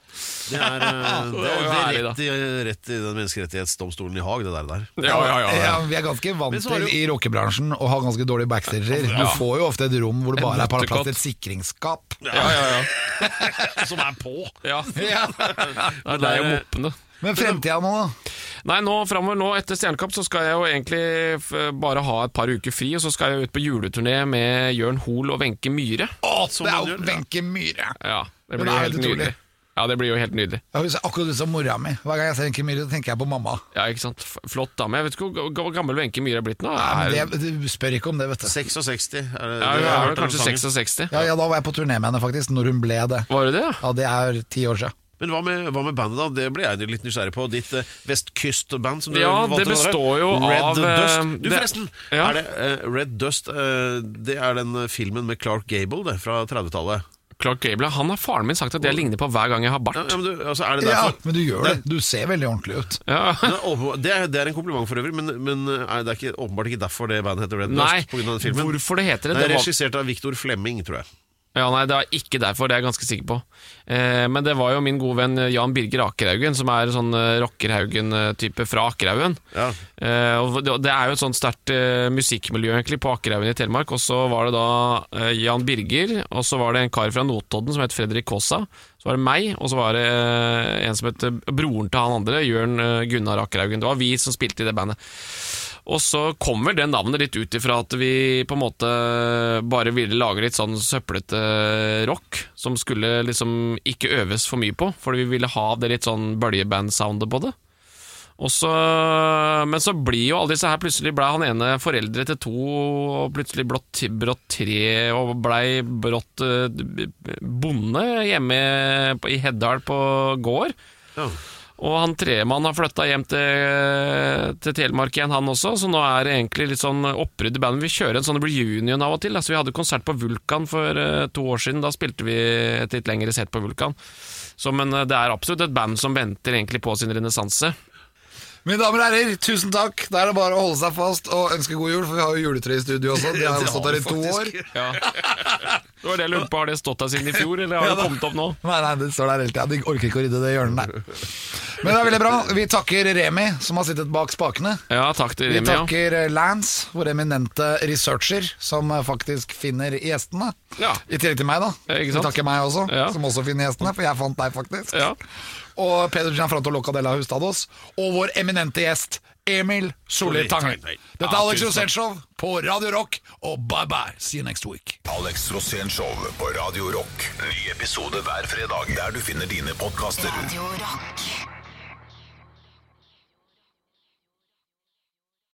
Det er, eh, det var jo er, rett, i, rett i den menneskerettighetsdomstolen i Haag, det der. der. Ja, ja, ja, ja. vi er ganske vant til i rockebransjen å ha ganske dårlige backstager. Du får jo ofte et rom hvor det bare er plass til et sikringsskap. ja, ja, ja. *laughs* Som er på! ja. Ja. *laughs* Det er jo moppene. Men fremtida nå, da? Nei, nå framover nå etter Stjernekamp så skal jeg jo egentlig bare ha et par uker fri, og så skal jeg ut på juleturné med Jørn Hoel og Wenche Myhre. Å, det er jo. Wenche Myhre. Ja, det blir jo er helt helt nydelig. Ja, det blir jo helt nydelig. Ja, akkurat som mora mi. Hver gang jeg ser Wenche Myhre, tenker jeg på mamma. Ja, ikke sant? Flott dame. Jeg vet ikke hvor hvor gammel Wenche Myhre er blitt nå. Ja, Er, men det, du spør ikke om det, vet du. 66. Er det, ja, hun har er vel kanskje 66. Ja, ja, Da var jeg på turné med henne, faktisk, når hun ble det. Var det det? ja? Ja, Det er ti år siden. Men hva med, hva med bandet, da? Det ble jeg litt nysgjerrig på. Ditt uh, vestkystband som du Ja, valgte det å kalle består jo Red av, Dust. eh, Du, det- forresten! Ja. Er det uh, Red Dust uh, Det er den filmen med Clark Gable det, fra 30-tallet. Clark Gable, han har faren min sagt at jeg ligner på hver gang jeg har bart. ja, men du, altså, er det Ja, men du gjør det. Du ser veldig ordentlig ut. Ja. *laughs* Det er, det, er, en kompliment for øvrig, men, men er det er ikke, åpenbart ikke derfor det bandet heter Red Nei, Dust. På grunn av den filmen. hvorfor det heter det? Det er det var, regissert av Victor Flemming, tror jeg. Ja, nei, det er ikke derfor, det er jeg ganske sikker på. Eh, men det var jo min gode venn Jan Birger Akerhaugen, som er sånn eh, Rockerhaugen-type fra Akerhaugen. Ja. Eh, og det er jo et sånt sterkt eh, musikkmiljø egentlig på Akerhaugen i Telemark. Og så var det da eh, Jan Birger, og så var det en kar fra Notodden som het Fredrik Kaasa. Så var det meg, og så var det eh, en som het broren til han andre, Jørn Gunnar Akerhaugen. Det var vi som spilte i det bandet. Og så kommer det navnet litt ut ifra at vi på en måte bare ville lage litt sånn søplete rock, som skulle liksom ikke øves for mye på, fordi vi ville ha det litt sånn bøljeband-soundet på det. Så, men så blir jo alle disse her Plutselig ble han ene foreldre til to, og plutselig blått, brått tre, og blei brått eh, bonde hjemme i Heddal på gård. Ja. Og han tremann har flytta hjem til, til Telemark igjen, han også, så nå er det egentlig litt sånn opprydd i bandet. Vi kjører en sånn reunion av og til. Altså, vi hadde konsert på Vulkan for eh, to år siden. Da spilte vi et litt lengre sett på Vulkan. Så, men eh, det er absolutt et band som venter egentlig på sin renessanse. Mine damer og herrer, tusen takk. Da er det bare å holde seg fast og ønske god jul, for vi har jo juletre i studio også. De har jo *laughs* stått her i to år. Ja. *laughs* Det var det jeg lurte på, Har det stått der siden i fjor, eller har Ja, det kommet opp nå? Nei, nei, det står der hele tida. De orker ikke å rydde det hjørnet der. Men det er veldig bra. Vi takker Remi, som har sittet bak spakene. Ja, takk til Remi. Ja. takker eh, Lance, vår eminente researcher, som eh, faktisk finner gjestene. Ja. I tillegg til meg, da. Vi takker meg også, Ja. som også finner gjestene, for jeg fant deg, faktisk. Ja. Og Peder Gianfranto Locadella Hustados. Og vår eminente gjest Emil Solli Tangen. Dette er Alex Rosénshow på Radio Rock, og bye bye. See you next week. Alex Rosénshow på Radio Rock. Ny episode hver fredag der du finner dine podkaster. Radio Rock.